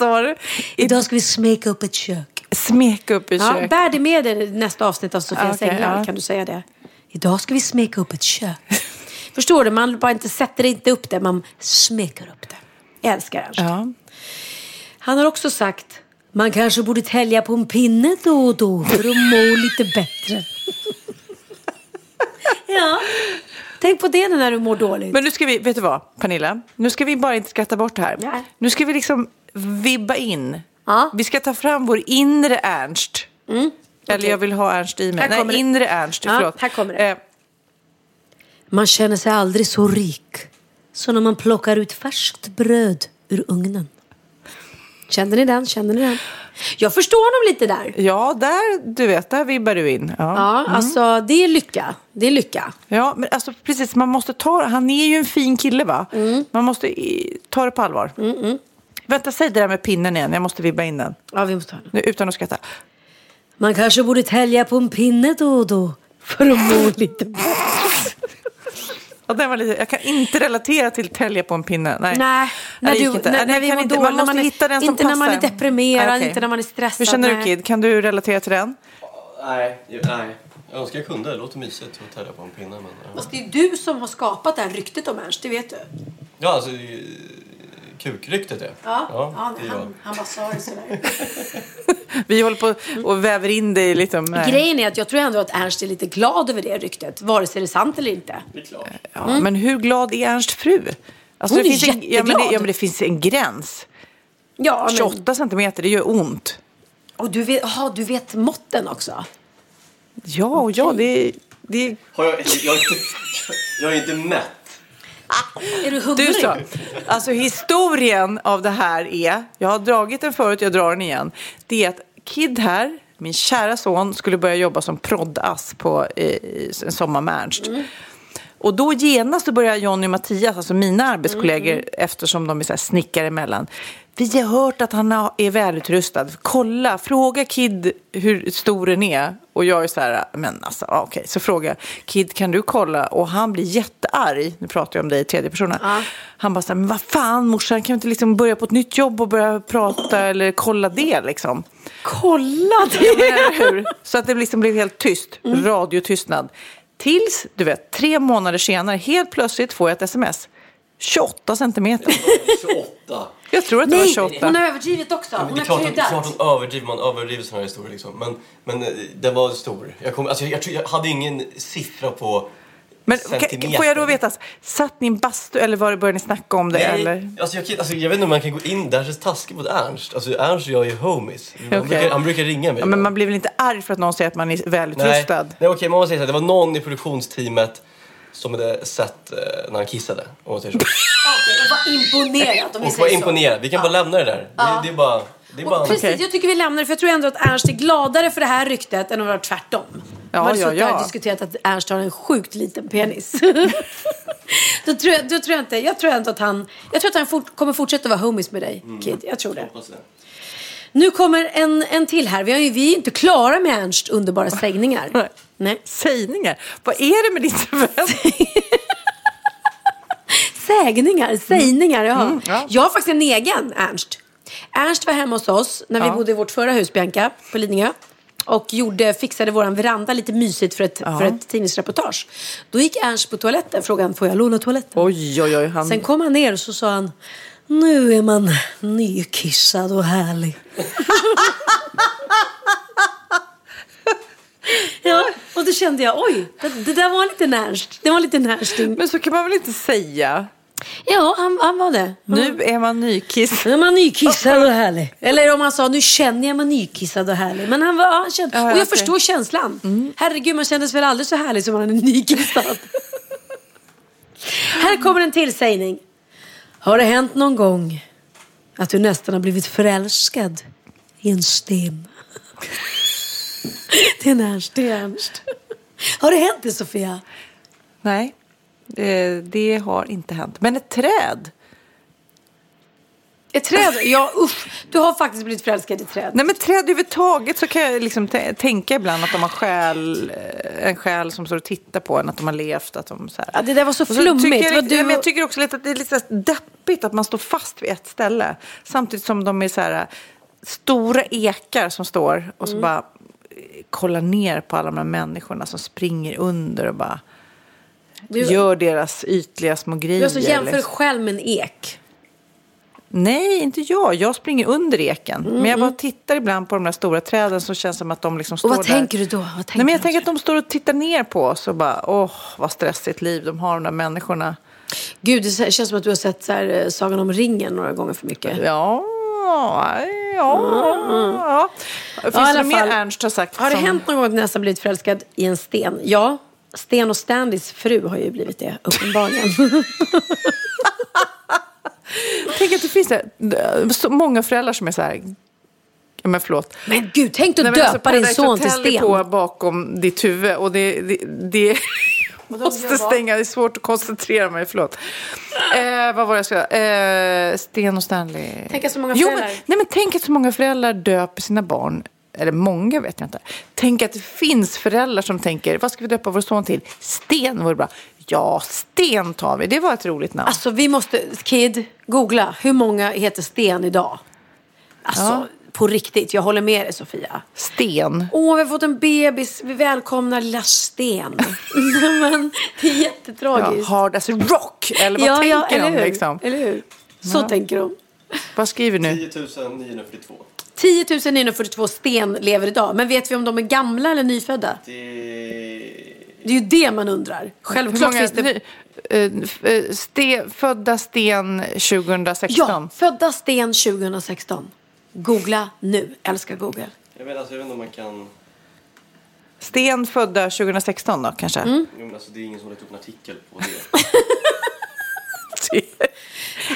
Sa du? Idag ska vi smeka upp ett kök. Smeka upp i Ja, kök. bär det med dig nästa avsnitt av Sofias Okej, änglar. ja. Kan du säga det? Idag ska vi smeka upp ett kök. Förstår du? Man bara inte sätter inte upp det, man smeker upp det. Jag älskar Ernst. Ja. Han har också sagt man kanske borde tälja på en pinne då och då för att må lite bättre. ja, tänk på det när du mår dåligt. Men nu ska vi, vet du vad, Pernilla? Nu ska vi bara inte skratta bort det här. Nej. Nu ska vi liksom vibba in. Ja. Vi ska ta fram vår inre Ernst. Eller jag vill ha Ernst i mig. Nej, det. inre Ernst. Ja, förlåt. här kommer det. Eh, Man känner sig aldrig så rik som när man plockar ut färskt bröd ur ugnen. Kände ni den? Kände ni den? Jag förstår honom lite där. ja, där, du vet, där vibbar du in. Ja. Ja, alltså det är lycka. Det är lycka. Ja, men alltså precis, man måste ta, han är ju en fin kille va? Mm. Man måste ta det på allvar. Vänta, säg det där med pinnen igen. Jag måste vibba in den. Ja, vi måste ha den. Nu, utan att skratta. Man kanske borde tälja på en pinne då och då för att må lite. Ja, den var lite, jag kan inte relatera till tälja på en pinne. Nej, Nej, när, det gick du, inte. när, Nej, när vi kan mår inte. dåligt, Man måste man är, hitta den som inte när man är passar. deprimerad, Nej, okej. inte när man är stressad. Hur känner du. Kid? Kan du relatera till den? Nej, nej. Jag önskar jag kunde. Det låter mysigt att tälja på en pinne. Men, ja. Fast det är du som har skapat det här ryktet om Ernst, det vet du. ja, alltså... eh, Kukryktet är. Ja, ja, det är jag. han, han bara sa det sådär. Vi håller på och väver in det i lite... Nej. Grejen är att jag tror ändå att Ernst är lite glad över det ryktet, vare sig det är sant eller inte. Det är klart. Ja, Men hur glad är Ernst fru? Alltså, Hon det är finns en, ja, men det, jätteglad. ja, men det finns en gräns. Ja, men, 28 centimeter, det gör ont. och du vet, aha, du vet måtten också. Ja, och ja, det, det Har jag, jag, är inte, jag är inte mätt. Är du hungrig? Du så. Alltså historien av det här är, jag har dragit den förut, jag drar den igen. Det är att Kid här, min kära son, skulle börja jobba som proddass på eh, en sommar med Ernst. Och då genast börjar Johnny och Mattias, alltså mina arbetskollegor, eftersom de är så här snickare emellan. Vi har hört att han är välutrustad. Kolla, fråga Kid hur stor den är. Och jag är så här, men alltså, ja, okej. Så frågar Kid kan du kolla? Och han blir jättearg. Nu pratar jag om dig i tredje person. Han bara så här, men vad fan morsan, kan vi inte liksom börja på ett nytt jobb och börja prata eller kolla det liksom? Kolla Ja, det! Så att det liksom blev helt tyst, radiotystnad. Tills, du vet, tre månader senare, helt plötsligt får jag ett sms. 28 centimeter. 28. Jag tror att det Nej, var 28. hon har överdrivit också. Men Hon det är har klart, att- det klart kryddat. hon överdriver, man överdriver sådana här historier liksom. Men, men eh, den var stor. Jag, kom, alltså, jag, tror, jag hade ingen siffra på Men centimeter. kan, får jag då veta, satt ni i en bastu eller var det, började ni snacka om det? Nej, Eller? Alltså, jag, kan- alltså, jag vet inte om man kan gå in, det här känns taskigt mot Ernst. Alltså Ernst och jag är homies. Okej. brukar, han brukar ringa mig. Ja, men man blir väl inte arg för att någon säger att man är Nej, välutrustad? nej okej, man måste säga så här, det var någon i produktionsteamet som hade sett eh, när han kissade. Om man säger så. Och var imponerad om vi Och var så. imponerad. Vi kan bara lämna det där. Det, det är bara... Det är bara Och precis, Okej. jag tycker vi lämnar det för jag tror ändå att Ernst är gladare för det här ryktet än att vara tvärtom. Ja, Man ja, ja. och diskuterat att Ernst har en sjukt liten penis. då, tror jag, då tror jag inte, jag tror ändå att han, jag tror att han fort, kommer fortsätta vara homies med dig, Mm. Kid. Jag tror det. Det. Nu kommer en, en till här. Vi, har ju, vi är inte klara med Ernst underbara sägningar. Nej. Sägningar? Vad är det med din vän? Sägningar, sägningar, ja. Mm, ja. Jag har faktiskt en egen Ernst. Ernst var hemma hos oss när vi Ja. bodde i vårt förra hus, Bianca, på Lidingö. Och gjorde, fixade vår veranda lite mysigt för ett, för ett tidningsreportage. Då gick Ernst på toaletten, frågade han, får jag låna toaletten? Oj, oj, oj. Han... Sen kom han ner och så sa han, nu är man nykissad och härlig. ja, och då kände jag, oj, det, det där var lite Ernst. Det var lite Ernsting. Men så kan man väl inte säga? Ja, han, han var det. Nu är man nykiss. Nu är man nykissad och härlig. Eller om han sa, nu känner jag mig nykissad och härlig. Men han var, ja, han kände, Ja, och jag förstår känslan. Herregud, man kändes väl aldrig så härlig som man är nykissad. Här kommer en till sägning. Har det hänt någon gång att du nästan har blivit förälskad i en sten? Det är en Ernst, det är Ernst. Har det hänt det, Sofia? Nej, det, det har inte hänt. Men ett träd? Ett träd? Ja, usch. Du har faktiskt blivit förälskad i träd. Nej men träd överhuvudtaget så kan jag liksom tänka ibland att de har själ, eh, en själ som står och tittar på en, att de har levt. Att de, så här. Ja, det där var så så flummigt. Tycker jag, du- men jag tycker också lite att det är lite deppigt att man står fast vid ett ställe. Samtidigt som de är så här stora ekar som står och så Mm. bara kollar ner på alla de här människorna som springer under och bara Du- gör deras ytliga små grejer. Du alltså jämför liksom. själv med en ek. Nej, inte jag. Jag springer under eken. Mm, Men jag bara tittar ibland på de där stora träden som känns som att de liksom står Och vad där. tänker du då? Tänker Nej, men jag tänker att de står och tittar ner på oss och bara, åh, vad stressigt liv de har, de där människorna. Gud, det känns som att du har sett så här, eh, Sagan om ringen några gånger för mycket. Ja, ja, ja. Finns Ja, det mer. Ernst har sagt? Har det som- hänt någon gång att nästan blivit förälskad i en sten? Ja. Sten och Standys fru har ju blivit det, uppenbarligen. Tänk att det finns så, så många föräldrar som är så här, men förlåt. Men gud, tänk att alltså, döpa din Paradise son till sten. på bakom ditt huvud och det, det, det måste stänga, det är svårt att koncentrera mig, förlåt. Eh, vad var det jag skulle eh, Sten och Stanley. Tänk att så många Jo, men, föräldrar- nej, men tänk att så många föräldrar döper sina barn. Eller många vet jag inte. Tänk att det finns föräldrar som tänker, vad ska vi döpa vår son till? Sten vore bra. Ja, Sten tar vi. Det var ett roligt namn. Alltså vi måste, Kid, googla. Hur många heter Sten idag? Alltså, Ja. På riktigt. Jag håller med dig Sofia. Sten. Åh, vi har fått en bebis. Vi välkomnar lilla Sten. Men, det är Ja, jättetragiskt. hard as a rock. Eller vad ja, ja, tänker eller de hur? liksom? Eller hur? Så Ja. tänker de. Vad skriver nu? 10 942. 10 942 sten lever idag. Men vet vi om de är gamla eller nyfödda? Det... Det är ju det man undrar. Hur Självklart många, finns det... ny, eh, eh, ste, födda Sten 2016. Ja, födda sten 2016. Googla nu. Älskar Google. Jag vet, alltså, jag vet inte om man kan... Sten födda 2016 då kanske? Mm. Jo, men alltså, det är ingen som har lagt upp en artikel på det.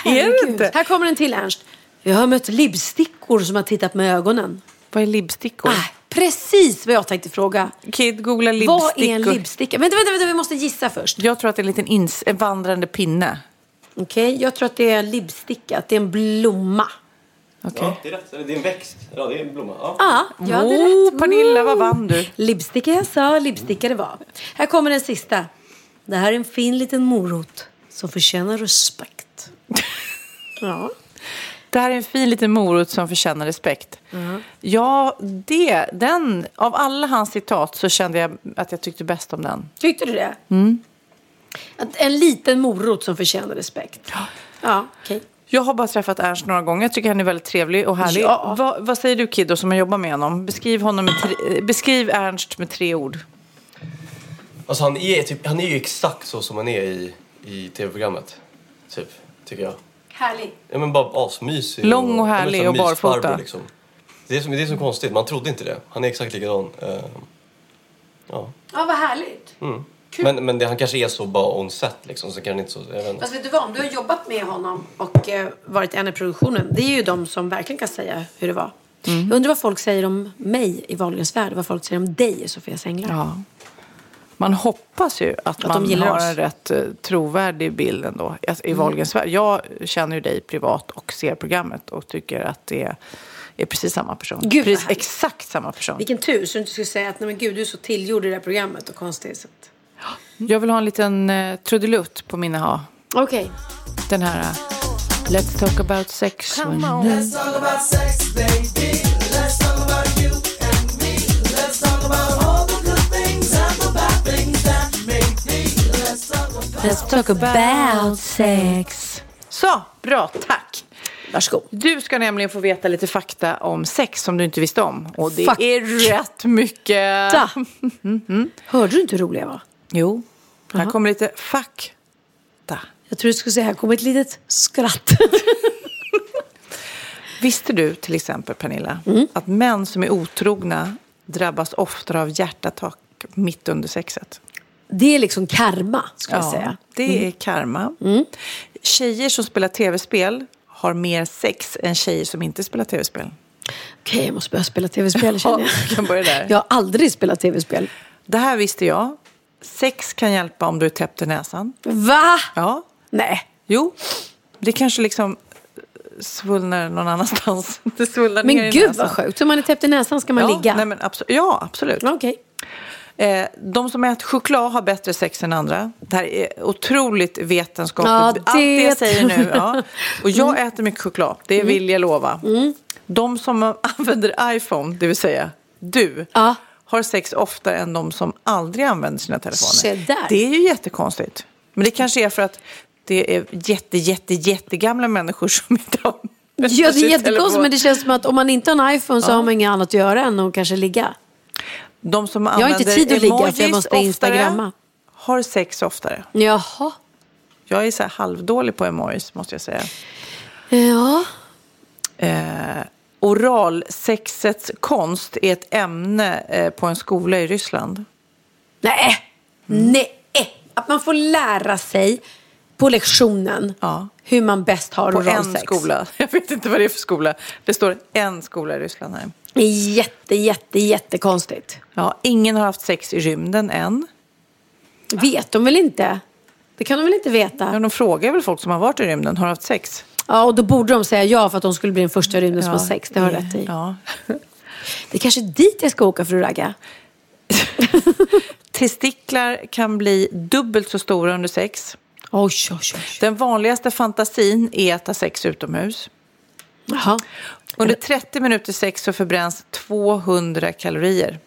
är det inte? Här kommer en till Ernst. Jag har mött libbstickor som har tittat med ögonen. Vad är libbstickor? Ah, precis vad jag tänkte fråga. Kid, googla Vad libbstickor. är en libbsticka? Vänta, vänta, vänta, vi måste gissa först. Jag tror att det är en liten ins- en vandrande pinne. Okej, jag tror att det är en libbsticka. Att det är en blomma. Okej. Ja, det är rätt. Eller Det är en växt. Ja, det är en blomma. Ja. Ja, jag hade oh, rätt. Pernilla, vad vann du? Libbsticka jag sa, libbsticka det var. Här kommer den sista. Det här är en fin liten morot som förtjänar respekt. Ja. Det här är en fin liten morot som förtjänar respekt. Ja, det, den, av alla hans citat så kände jag att jag tyckte bäst om den. Tyckte du det? Mm. Att en liten morot som förtjänar respekt. Ja, okej. Jag har bara träffat Ernst några gånger. Jag tycker han är väldigt trevlig och härlig. Ja. Vad, vad säger du Kiddo som har jobbat med honom? Beskriv, honom med tre, beskriv Ernst med tre ord. Alltså, han, är, typ, han är ju exakt så som han är i, i tv-programmet. Typ, tycker jag. Härlig. Ja, men bara asmysig. Lång och härlig så här och barfota. Liksom. Det, är som, det är som konstigt. Man trodde inte det. Han är exakt likadan. Eh, ja. Ja, vad härligt. Mm. Men, men det, han kanske är så bara on set liksom. Så kan han inte så, jag vet inte. Fast vet du vad? Om du har jobbat med honom och eh, varit en i produktionen. Det är ju de som verkligen kan säga hur det var. Mm. Jag undrar vad folk säger om mig i Wahlgrens värld. Vad folk säger om dig, Sofia Sänglar. Ja. Man hoppas ju att, de man har oss. en rätt eh, trovärdig bild ändå i Wahlgrens värld. Jag känner ju dig privat och ser programmet och tycker att det är precis samma person. Gud, precis, exakt samma person. Vilken tur så du inte skulle säga att nej men gud du är så tillgjord i det här programmet och. Så att... Jag vill ha en liten eh, trudelutt på min ha. Okej. Den här eh, Let's talk about sex. when- Let's talk about sex. Så, bra, tack. Varsågod. Du ska nämligen få veta lite fakta om sex som du inte visste om. Och det Fuck. är rätt mycket. Da. Hörde du inte hur rolig jag var? Jo, här kommer lite fakta. Jag tror du skulle säga här kommer ett litet skratt. Visste du till exempel, Pernilla, Mm. att män som är otrogna drabbas oftare av hjärtattack mitt under sexet? Det är liksom karma, skulle jag säga. Mm. det är karma. Tjejer som spelar tv-spel har mer sex än tjejer som inte spelar tv-spel. Okej, jag måste börja spela tv-spel känner jag. vi kan börja där. Jag har aldrig spelat tv-spel. Det här visste jag. Sex kan hjälpa om du är täppt i näsan. Va? Ja, Nej. jo. Det kanske liksom svullnar någon annanstans. Det svullnar ner Men i gud näsan. vad sjukt. Så om man är täppt i näsan ska man ja, ligga? Nej, men abso- ja, absolut. Okej. Eh, de som äter choklad har bättre sex än andra. Det här är otroligt vetenskapligt. Ja, Allt det det jag säger nu. Ja. Och jag äter mycket choklad, det vill jag lova. De som använder iPhone, det vill säga du, Ja. Har sex oftare än de som aldrig använder sina telefoner. Det är ju jättekonstigt. Men det kanske är för att det är jätte, jätte, jättegamla människor som inte har Ja, det är jättekonstigt men det känns som att om man inte har en iPhone så har man inget annat att göra än att kanske ligga. De som har inte tid att ligga, för jag måste instagramma. har sex oftare. Jaha. Jag är så halvdålig på emojis måste jag säga. Ja. Eh, oralsexets konst är ett ämne eh, på en skola i Ryssland. Nej. Nej. Att man får lära sig på lektionen Ja. hur man bäst har På en oralsex. skola. Jag vet inte vad det är för skola. Det står en skola i Ryssland här. Det är jätte, jätte, jättekonstigt. Ja, ingen har haft sex i rymden än. Vet de väl inte? Det kan de väl inte veta? Ja, de frågar väl folk som har varit i rymden, har haft sex? Ja, och då borde de säga ja för att de skulle bli den första i rymden som har sex. Det har du rätt i. Ja. Det är kanske dit jag ska åka för att ragga. Testiklar kan bli dubbelt så stora under sex. Oj, oj, oj. Den vanligaste fantasin är att ha sex utomhus. Jaha. Under 30 minuter sex så förbränns 200 kalorier.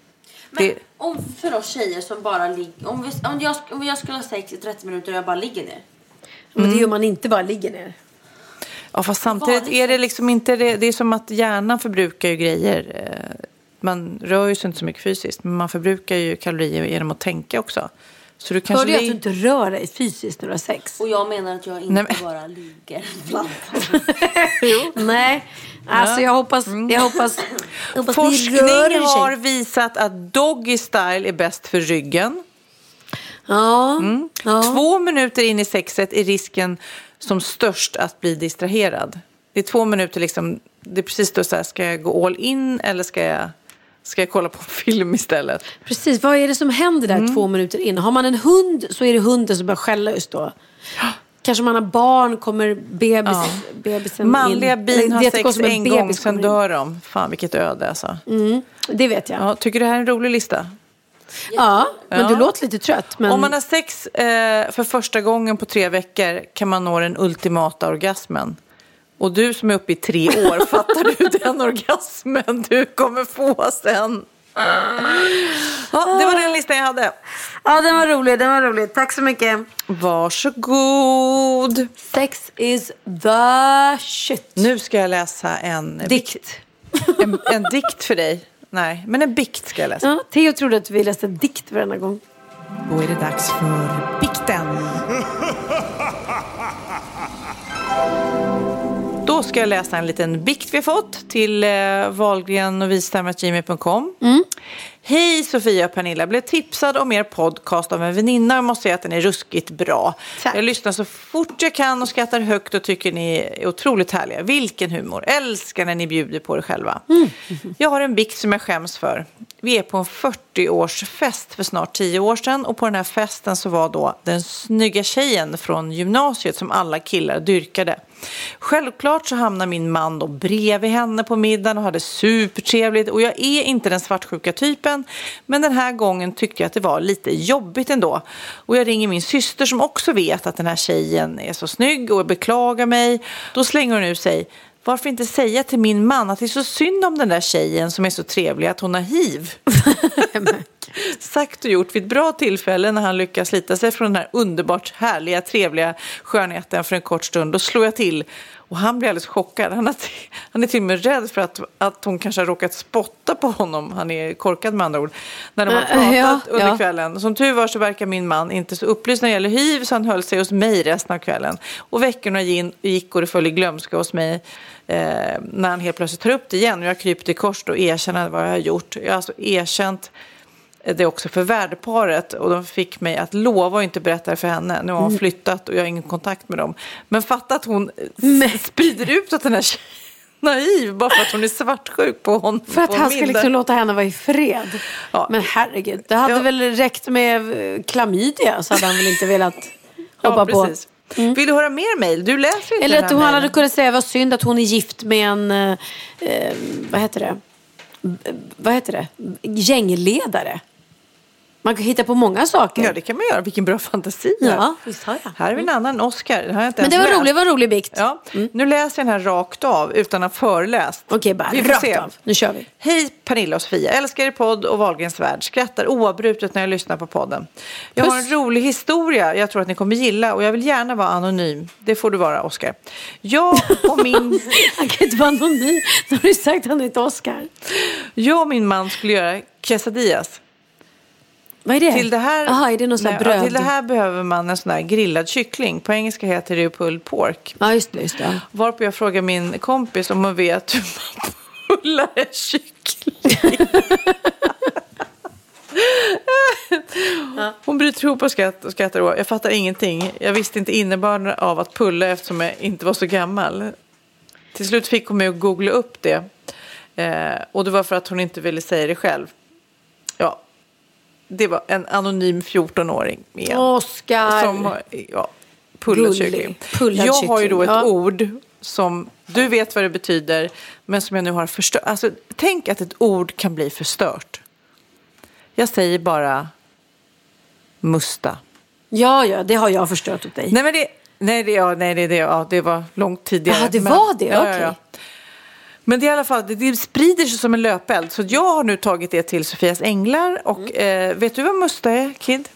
Men Det- om för oss tjejer som bara ligger... Om, vi, om, jag, om jag skulle ha sex i 30 minuter och jag bara ligger ner. Men det gör man inte bara ligger ner. Ja, fast samtidigt är det liksom inte det. Det är som att hjärnan förbrukar ju grejer. Eh, Man rör ju sig inte så mycket fysiskt, men man förbrukar ju kalorier genom att tänka också. Så du kanske Hörde jag att du inte rör dig fysiskt när du har sex? Och jag menar att jag inte Nej, men- bara ligger bland Nej, alltså jag hoppas, jag hoppas, jag hoppas Forskning har visat att doggy style är bäst för ryggen. Ja, ja. Två minuter in i sexet är risken som störst att bli distraherad. Det är två minuter liksom, det är precis då så här, ska jag gå all in eller ska jag, ska jag kolla på film istället? Precis, vad är det som händer där två minuter in? Har man en hund så är det hunden som börjar skälla just då. Kanske man har barn, kommer bebis, bebisen Manliga in. bin har sex en en gång, sen dör de. Fan vilket öde alltså. Det vet jag. Ja, Ja, tycker du det här är en rolig lista? Men Ja. du låter lite trött. Men... Om man har sex eh, för första gången på tre veckor kan man nå den ultimata orgasmen. Och du som är uppe i tre år, fattar du den orgasmen du kommer få sen? Ja, det var den listan jag hade. Ja, den var rolig, den var rolig. Tack så mycket. Varsågod. Sex is the shit. Nu ska jag läsa en Dikt. En, en dikt för dig. Nej, men en bikt ska jag läsa. Ja, Theo trodde att vi läste dikt varenda gång. Då är det dags för bikten. Ska jag läsa en liten bikt vi har fått till eh, wahlgrenovistamgmail.com. Hej Sofia och Pernilla, jag blev tipsad om er podcast av en väninna och måste säga att den är ruskigt bra. Tack. Jag lyssnar så fort jag kan och skrattar högt och tycker ni är otroligt härliga. Vilken humor, älskar när ni bjuder på er själva. Jag har en bikt som jag skäms för. Vi är på en 40-årsfest för snart 10 år sedan och på den här festen så var då den snygga tjejen från gymnasiet som alla killar dyrkade. Självklart så hamnar min man då bredvid henne på middagen och hade supertrevligt och jag är inte den svartsjuka typen men den här gången tyckte jag att det var lite jobbigt ändå. Och jag ringer min syster som också vet att den här tjejen är så snygg och beklagar mig. Då slänger hon ur sig varför inte säga till min man att det är så synd om den där tjejen som är så trevlig att hon har hiv? Sagt och gjort vid ett bra tillfälle när han lyckas slita sig från den här underbart härliga, trevliga skönheten för en kort stund. Då slår jag till och han blir alldeles chockad. Han, har han är till och med rädd för att, att hon kanske har råkat spotta på honom. Han är korkad med andra ord. När de har Äh, pratat ja, under ja. kvällen. Som tur var så verkar min man inte så upplyst när det gäller hiv så han höll sig hos mig resten av kvällen. Och veckorna gick och det föll i glömska hos mig eh, när han helt plötsligt tar upp det igen. Och jag kryper till kors och erkänner vad jag har gjort. Jag har alltså erkänt det också för värdparet och de fick mig att lova att inte berätta det för henne. Nu har Mm. hon flyttat och jag har ingen kontakt med dem. Men fatta att hon s- sprider ut att den här tjejen naiv bara för att hon är svartsjuk på honom. För att han ska liksom låta henne vara i fred. Ja. Men herregud, det hade Ja. väl räckt med eh, klamydia så hade han väl inte velat Ja, hoppa på. precis. Vill du höra mer mejl? Du läser inte Eller att hon hade mejlen. kunnat säga vad synd att hon är gift med en, eh, eh, vad heter det, vad heter det, gängledare. Man kan hitta på många saker. Ja, det kan man göra. Vilken bra fantasi. Ja, visst har jag. Här är en annan Oscar. Det har jag inte Men det var roligt, var en rolig bikt. Ja, nu läser jag den här rakt av utan att ha föreläst. Okej, bara Vi rakt se. av. Nu kör vi. Hej Pernilla och Sofia, älskar er podd och Wahlgrens värld. Skrattar oavbrutet när jag lyssnar på podden. Jag har en Puss. rolig historia jag tror att ni kommer gilla och jag vill gärna vara anonym. Det får du vara Oscar. Jag och min, Han kan inte vara anonym. Nu har du sagt att han heter Oscar. jag och min man skulle göra quesadillas. Vad är det? Till det här, Jaha, är det någon Nej, ja, bröd? Till det här behöver man en sån här grillad kyckling. På engelska heter det ju pulled pork. Ja, just det. Just det. Varpå jag frågar min kompis om hon vet hur man pullar en kyckling. Hon bryter ihop och skratt- och skrattar. Och jag fattar ingenting. Jag visste inte innebörden av att pulla eftersom jag inte var så gammal. Till slut fick hon mig att googla upp det. Eh, och det var för att hon inte ville säga det själv. Det var en anonym 14-åring med en Oscar. som har ja, pullad kyckling. Pullad jag har ju då ett ja. ord som du vet vad det betyder, men som jag nu har förstört. Alltså, tänk att ett ord kan bli förstört. Jag säger bara musta. Ja, ja, det har jag förstört åt dig. Nej, men det, nej, det, ja, nej, det, det, ja, det var långt tidigare. Ja, det men, var det? Ja, Okej. ja, ja. Men det, är i alla fall, det, det sprider sig som en löpeld. Så jag har nu tagit det till Sofias änglar. Och Mm. eh, vet du vad musta är, Kid?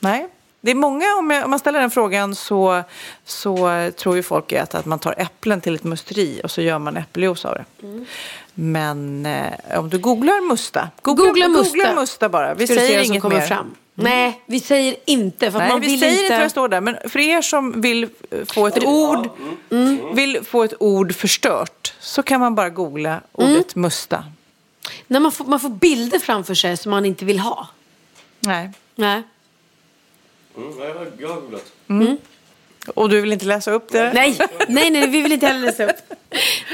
Nej. Det är många, om, jag, om man ställer den frågan så, så tror ju folk att, att man tar äpplen till ett musteri och så gör man äppeljuice av det. Mm. Men eh, om du googlar musta, googla, Googla musta. googla musta bara. Vi Ska säger som inget kommer mer. fram. Nej, vi säger inte. För Nej, man vi vill säger inte... inte vad det står där. Men för er som vill eh, få ett ord, vill få ett ord förstört så kan man bara googla ordet musta. När man får, man får bilder framför sig som man inte vill ha. Nej. Nej. Mm, jag har jag har googlat. Och du vill inte läsa upp det? Nej, nej, nej, vi vill inte heller läsa upp.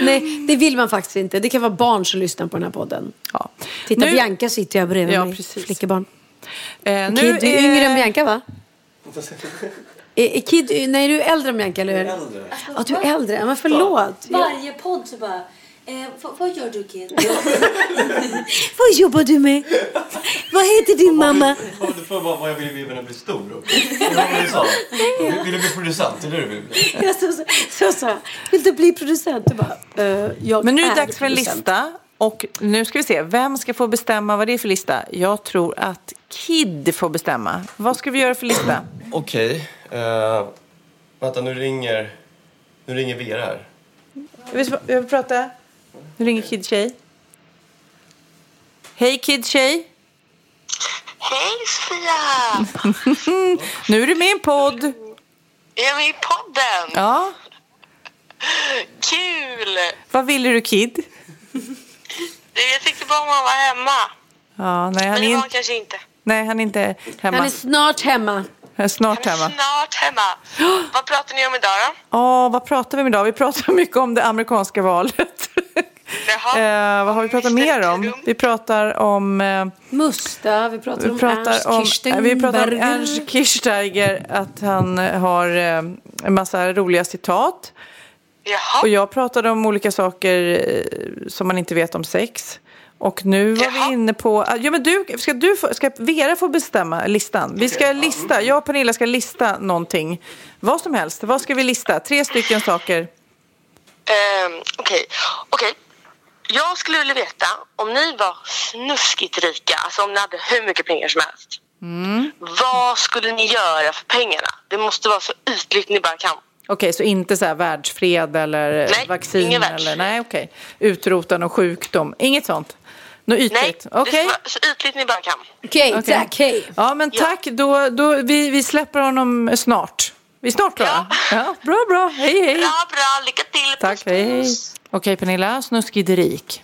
Nej, det vill man faktiskt inte. Det kan vara barn som lyssnar på den här podden. Ja. Titta, Nu- Bianca sitter jag bredvid Ja, mig. precis. Flickebarn. Eh, Kid, du är yngre än Bianca, va? Är, är Kid, nej, du är äldre än Bianca, eller hur? Äldre. Ja, du är äldre. Men förlåt. Varje podd så bara, eh, vad, gör du Kid? Vad jobbar du med? Vad heter din mamma? Du bara vad jag vill bli när jag blir stor. då. Det var vad du sa. Vill- du bli producent? Vill bli? Jag så, så, så jag, vill du bli producent? Du bara, eh, jag Men nu är det dags för en producent. lista. Och nu ska vi se, vem ska få bestämma vad det är för lista? Jag tror att Kid får bestämma. Vad ska vi göra för lista? Okej. eh, vänta, nu ringer, nu ringer Vera här. Jag vill, jag vill prata. Nu ringer Kid Tjej. Hej Kid Tjej. Hej Sofia! Nu är du med i en podd. Är jag med i podden? Ja. Kul! Vad ville du Kid? Jag tyckte bara om att vara hemma. Ja, nej, han Men det var han kanske inte. nej, han är inte hemma. Han är snart hemma. Han är snart Han är hemma. snart hemma. Vad pratar ni om idag då? Ja, vad pratar vi om idag? Vi pratar mycket om det amerikanska valet. Eh, vad har vi pratat mer om? Vi pratar om... Eh, Musta, vi pratar vi om pratar Ernst om, Kirchsteiger. vi pratar om Ernst Kirchsteiger, att han har eh, en massa roliga citat. Jaha. Och jag pratade om olika saker eh, som man inte vet om sex. Och nu var Jaha. vi inne på... ah, Ja, men du, ska, du få, ska Vera få bestämma listan? Vi ska lista, jag och Pernilla ska lista någonting. Vad som helst. Vad ska vi lista? Tre stycken saker. Ehm, Okej. Okej. Jag skulle vilja veta om ni var snuskigt rika, alltså om ni hade hur mycket pengar som helst. Mm. Vad skulle ni göra för pengarna? Det måste vara så ytligt ni bara kan. Okej, så inte så här världsfred eller Nej, vaccin? ingen eller, nej, okej. Utrota någon sjukdom? Inget sånt? Något Nej, ytligt? det Okej. ska vara så ytligt ni bara kan. Okej, Okej. tack. Hej. Ja, men tack. Då, då, vi, vi släpper honom snart. Vi är snart klara. Ja. bra, bra. Hej, hej. Bra, bra. Lycka till. Tack, Puss, hej, hej. puss. Okej, Pernilla. Snuskig rik.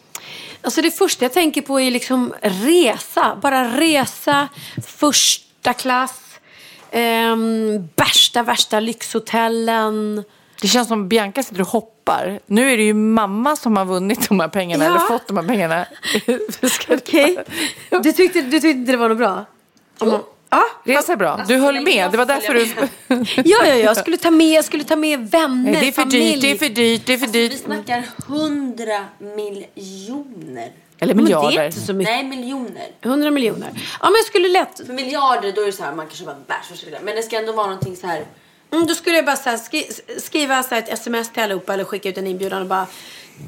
Alltså det första jag tänker på är liksom resa. Bara resa, första klass, ehm, värsta, värsta lyxhotellen. Det känns som Bianca sitter och hoppar. Nu är det ju mamma som har vunnit de här pengarna, Ja. eller fått de här pengarna. Ska Okej. Du, tyckte, du tyckte inte det var något bra? Ja. Resa är bra. Du höll med. Det var därför du... Ja, ja, ja. Jag skulle ta med, jag skulle ta med vänner, Nej, det är för familj. dyrt, det är för dyrt, det är för Alltså, vi dyrt. snackar hundra miljoner. Eller Men det är miljarder. inte så mycket. Nej, miljoner. 100 miljoner. Ja, men jag skulle lätt... För miljarder då är det så här, man kan köpa bärs och så vidare. Men det ska ändå vara någonting så här. Mm, då skulle jag bara så här, skri skriva så här ett sms till allihopa eller skicka ut en inbjudan och bara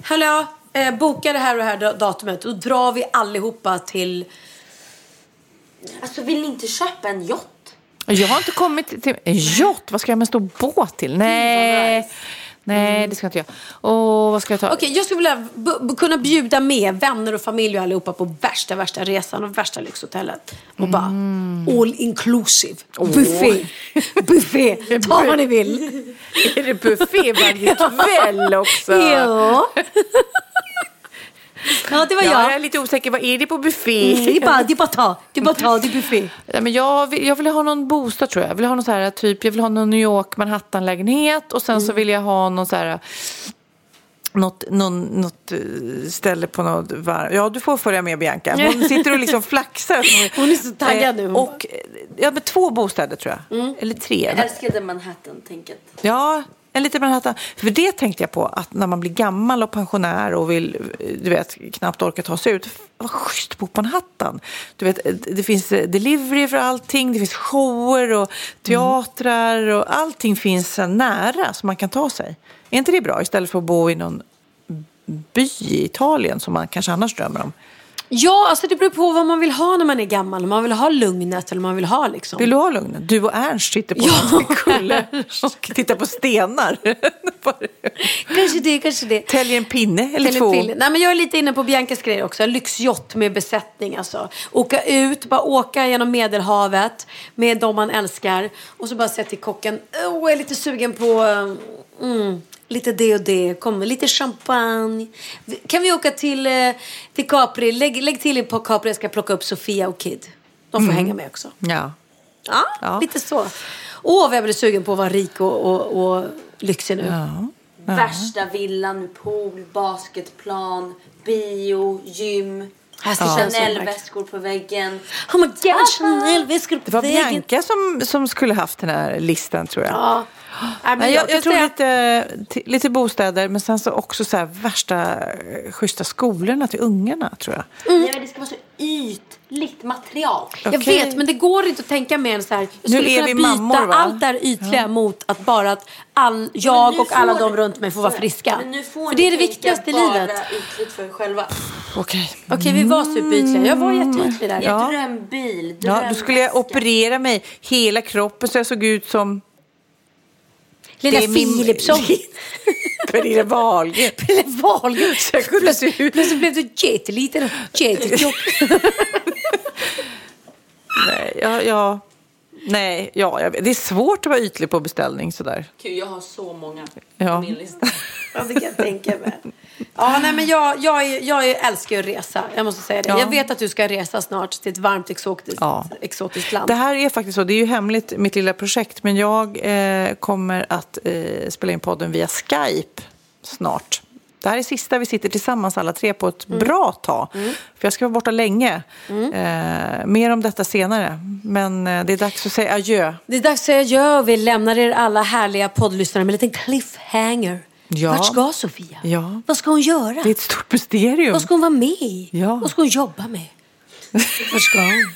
Hallå, eh, boka det här och det här da- datumet. Då drar vi allihopa till... Alltså vill ni inte köpa en yacht? Jag har inte kommit till... En yacht? Vad ska jag med en stor båt till? Nej. Nej, det ska inte jag. Åh, vad ska jag ta? Okej, jag skulle vilja kunna bjuda med vänner och familj och allihopa på värsta, värsta resan och värsta lyxhotellet. Och bara all inclusive. Buffé. Buffé. Ta vad ni vill. Är det buffé varje kväll också? Ja. ja, det var Ja, jag jag. är lite osäker. Vad är det på buffé? Mm, det är bara, det är bara ta. Det är bara ta, det är buffé. Nej, men jag, vill, jag vill ha någon bostad tror jag. Jag vill ha någon så här, typ, jag vill ha någon New York Manhattan-lägenhet och sen så vill jag ha någon så här något, någon, något eh, ställe på något varv. Ja, du får följa med Bianca. Hon sitter och liksom flaxar. Hon är så taggad nu. Eh, Och, eh, ja, med två bostäder tror jag. Eller tre. Jag älskade Manhattan-tänket. Ja, en liten Manhattan. För det tänkte jag på, att när man blir gammal och pensionär och vill, du vet, knappt orkar ta sig ut. Vad schysst att bo på Manhattan. Du vet, det finns delivery för allting, det finns shower och teatrar och allting finns så nära som man kan ta sig. Är inte det bra? Istället för att bo i någon by i Italien som man kanske annars drömmer om. Ja, alltså det beror på vad man vill ha när man är gammal. Om man vill ha lugnet eller man vill ha liksom... Vill du ha lugnet? Du och Ernst sitter på Ja. en kulle och tittar på stenar. Kanske det, kanske det. Täljer en pinne eller, Eller två. piller. Nej, men jag är lite inne på Biancas grejer också. Lyxjott med besättning. Alltså. Åka ut, bara åka genom Medelhavet med de man älskar. Och så bara säga till kocken, åh, jag är lite sugen på mm, lite det och det. Kom, lite champagne. Kan vi åka till, eh, till Capri? Lägg, lägg till på Capri, jag ska plocka upp Sofia och Kid. De får Mm. hänga med också. Ja. Ja, Ja. lite så. Åh, vad jag blir sugen på att vara rik och, och, och lyxig nu. Värsta villan med pool, basketplan, bio, gym. Som Chanel-väskor på väggen. Oh my god, Chanel-väskor på Det var väggen. Bianca som, som skulle haft den här listan tror jag. Ja. Nej, men jag, kan jag tror lite, lite bostäder, men sen så också så här värsta eh, schyssta skolorna till ungarna, tror jag. Nej, men det ska vara så ytligt material. Jag Okej. vet, men det går inte att tänka mer än så här. Jag Nu skulle är kunna vi byta mammor, va? allt det här ytliga mot att bara att all, jag och alla får- de runt mig får vara friska. Men nu får För ni det är det viktigaste i bara livet. ytligt för er själva. Okej. Okej, vi var superytliga. Jag var jätteytlig där. Ja. Drömbil, Ja, drömväska. då skulle jag operera mig hela kroppen så jag såg ut som min- Philipsson. Pernilla Wahlgren. Pelle Wahlgren. Så jag kunde se ut. Plötsligt blev du jätteliten och jättetjock. Nej, ja, ja. Nej, ja, jag vet. det är svårt att vara ytlig på beställning sådär. Gud, jag har så många Ja. på min lista. Ja, det kan jag tänka mig. Ja, nej, men jag, jag, jag älskar att resa. Jag måste säga det. Ja. Jag vet att du ska resa snart till ett varmt exotiskt, Ja. exotiskt land. Det här är faktiskt så, det är ju hemligt mitt lilla projekt, men jag eh, kommer att eh, spela in podden via Skype snart. Det här är sista vi sitter tillsammans alla tre på ett bra tag. För jag ska vara borta länge. Eh, mer om detta senare. Men eh, det är dags att säga adjö. Det är dags att säga adjö och vi lämnar er alla härliga poddlyssnare med en liten cliffhanger. Ja. Vart ska Sofia? Ja. Vad ska hon göra? Det är ett stort mysterium. Vad ska hon vara med i? Ja. Vad ska hon jobba med? Vart ska hon?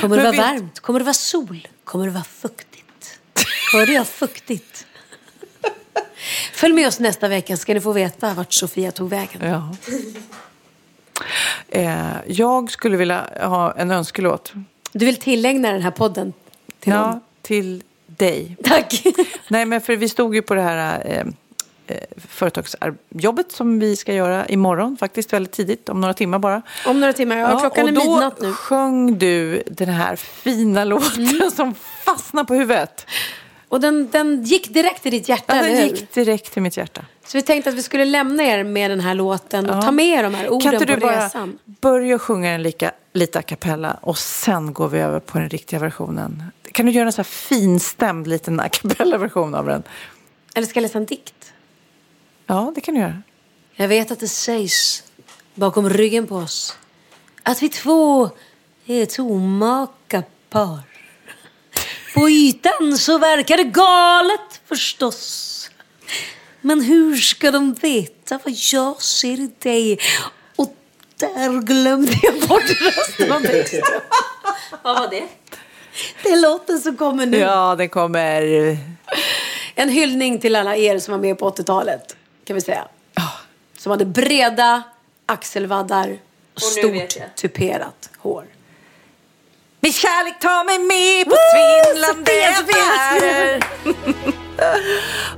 Kommer det vara vet- varmt? Kommer det vara sol? Kommer det vara fuktigt? Hörde jag fuktigt? Följ med oss nästa vecka ska ni få veta vart Sofia tog vägen. Ja. Eh, jag skulle vilja ha en önskelåt. Du vill tillägna den här podden till ja, någon? till dig. Tack. Nej, men för vi stod ju på det här eh, eh, företagsjobbet som vi ska göra imorgon, faktiskt väldigt tidigt, om några timmar bara. Om några timmar. Ja, klockan och är då midnatt nu. sjöng du den här fina låten Mm. som fastnade på huvudet. Och den, den gick direkt till ditt hjärta, Ja, eller den hur? gick direkt till mitt hjärta. Så vi tänkte att vi skulle lämna er med den här låten och Ja. ta med er de här orden Kan inte på du bara resan. börja sjunga den lika, lite a cappella och sen går vi över på den riktiga versionen? Kan du göra en så här finstämd liten a cappella-version av den? Eller ska jag läsa en dikt? Ja, det kan du göra. Jag vet att det sägs bakom ryggen på oss att vi två är ett omaka par. På ytan så verkar det galet förstås. Men hur ska de veta vad jag ser i dig? Och där glömde jag bort resten av texten. Vad var det? Det är låten som kommer nu. Ja, den kommer... En hyllning till alla er som var med på 80-talet, kan vi säga. Som hade breda axelvaddar och, Och stort tuperat hår. Min kärlek tar mig med på svindlande affärer.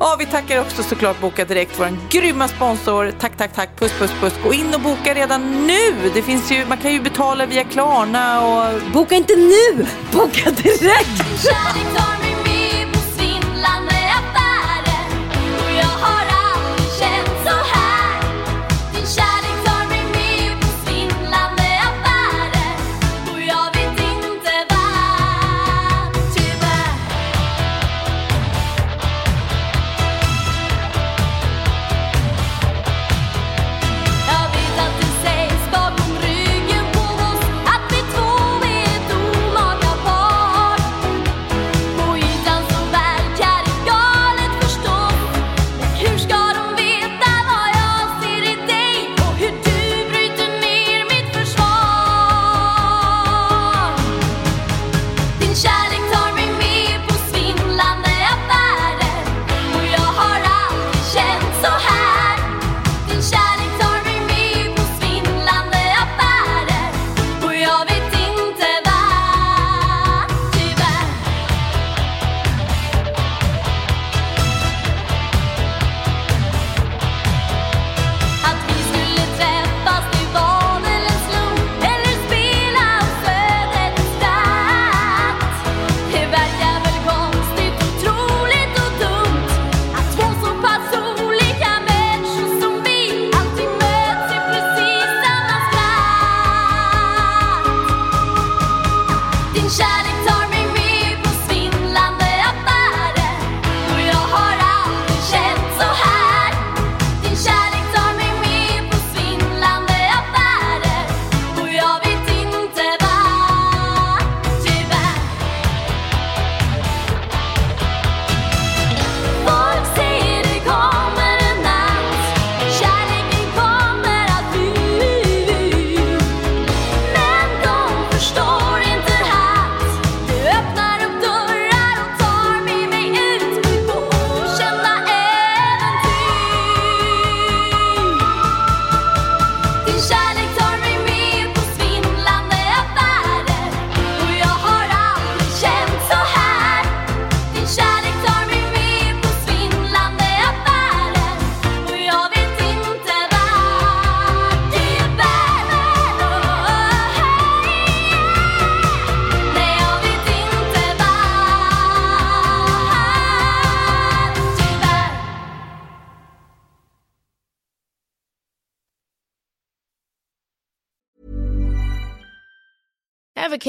Ja, vi tackar också såklart Boka Direkt, vår grymma sponsor. Tack, tack, tack. Puss, puss, puss. Gå in och boka redan nu. Det finns ju, man kan ju betala via Klarna och... Boka inte nu! Boka direkt!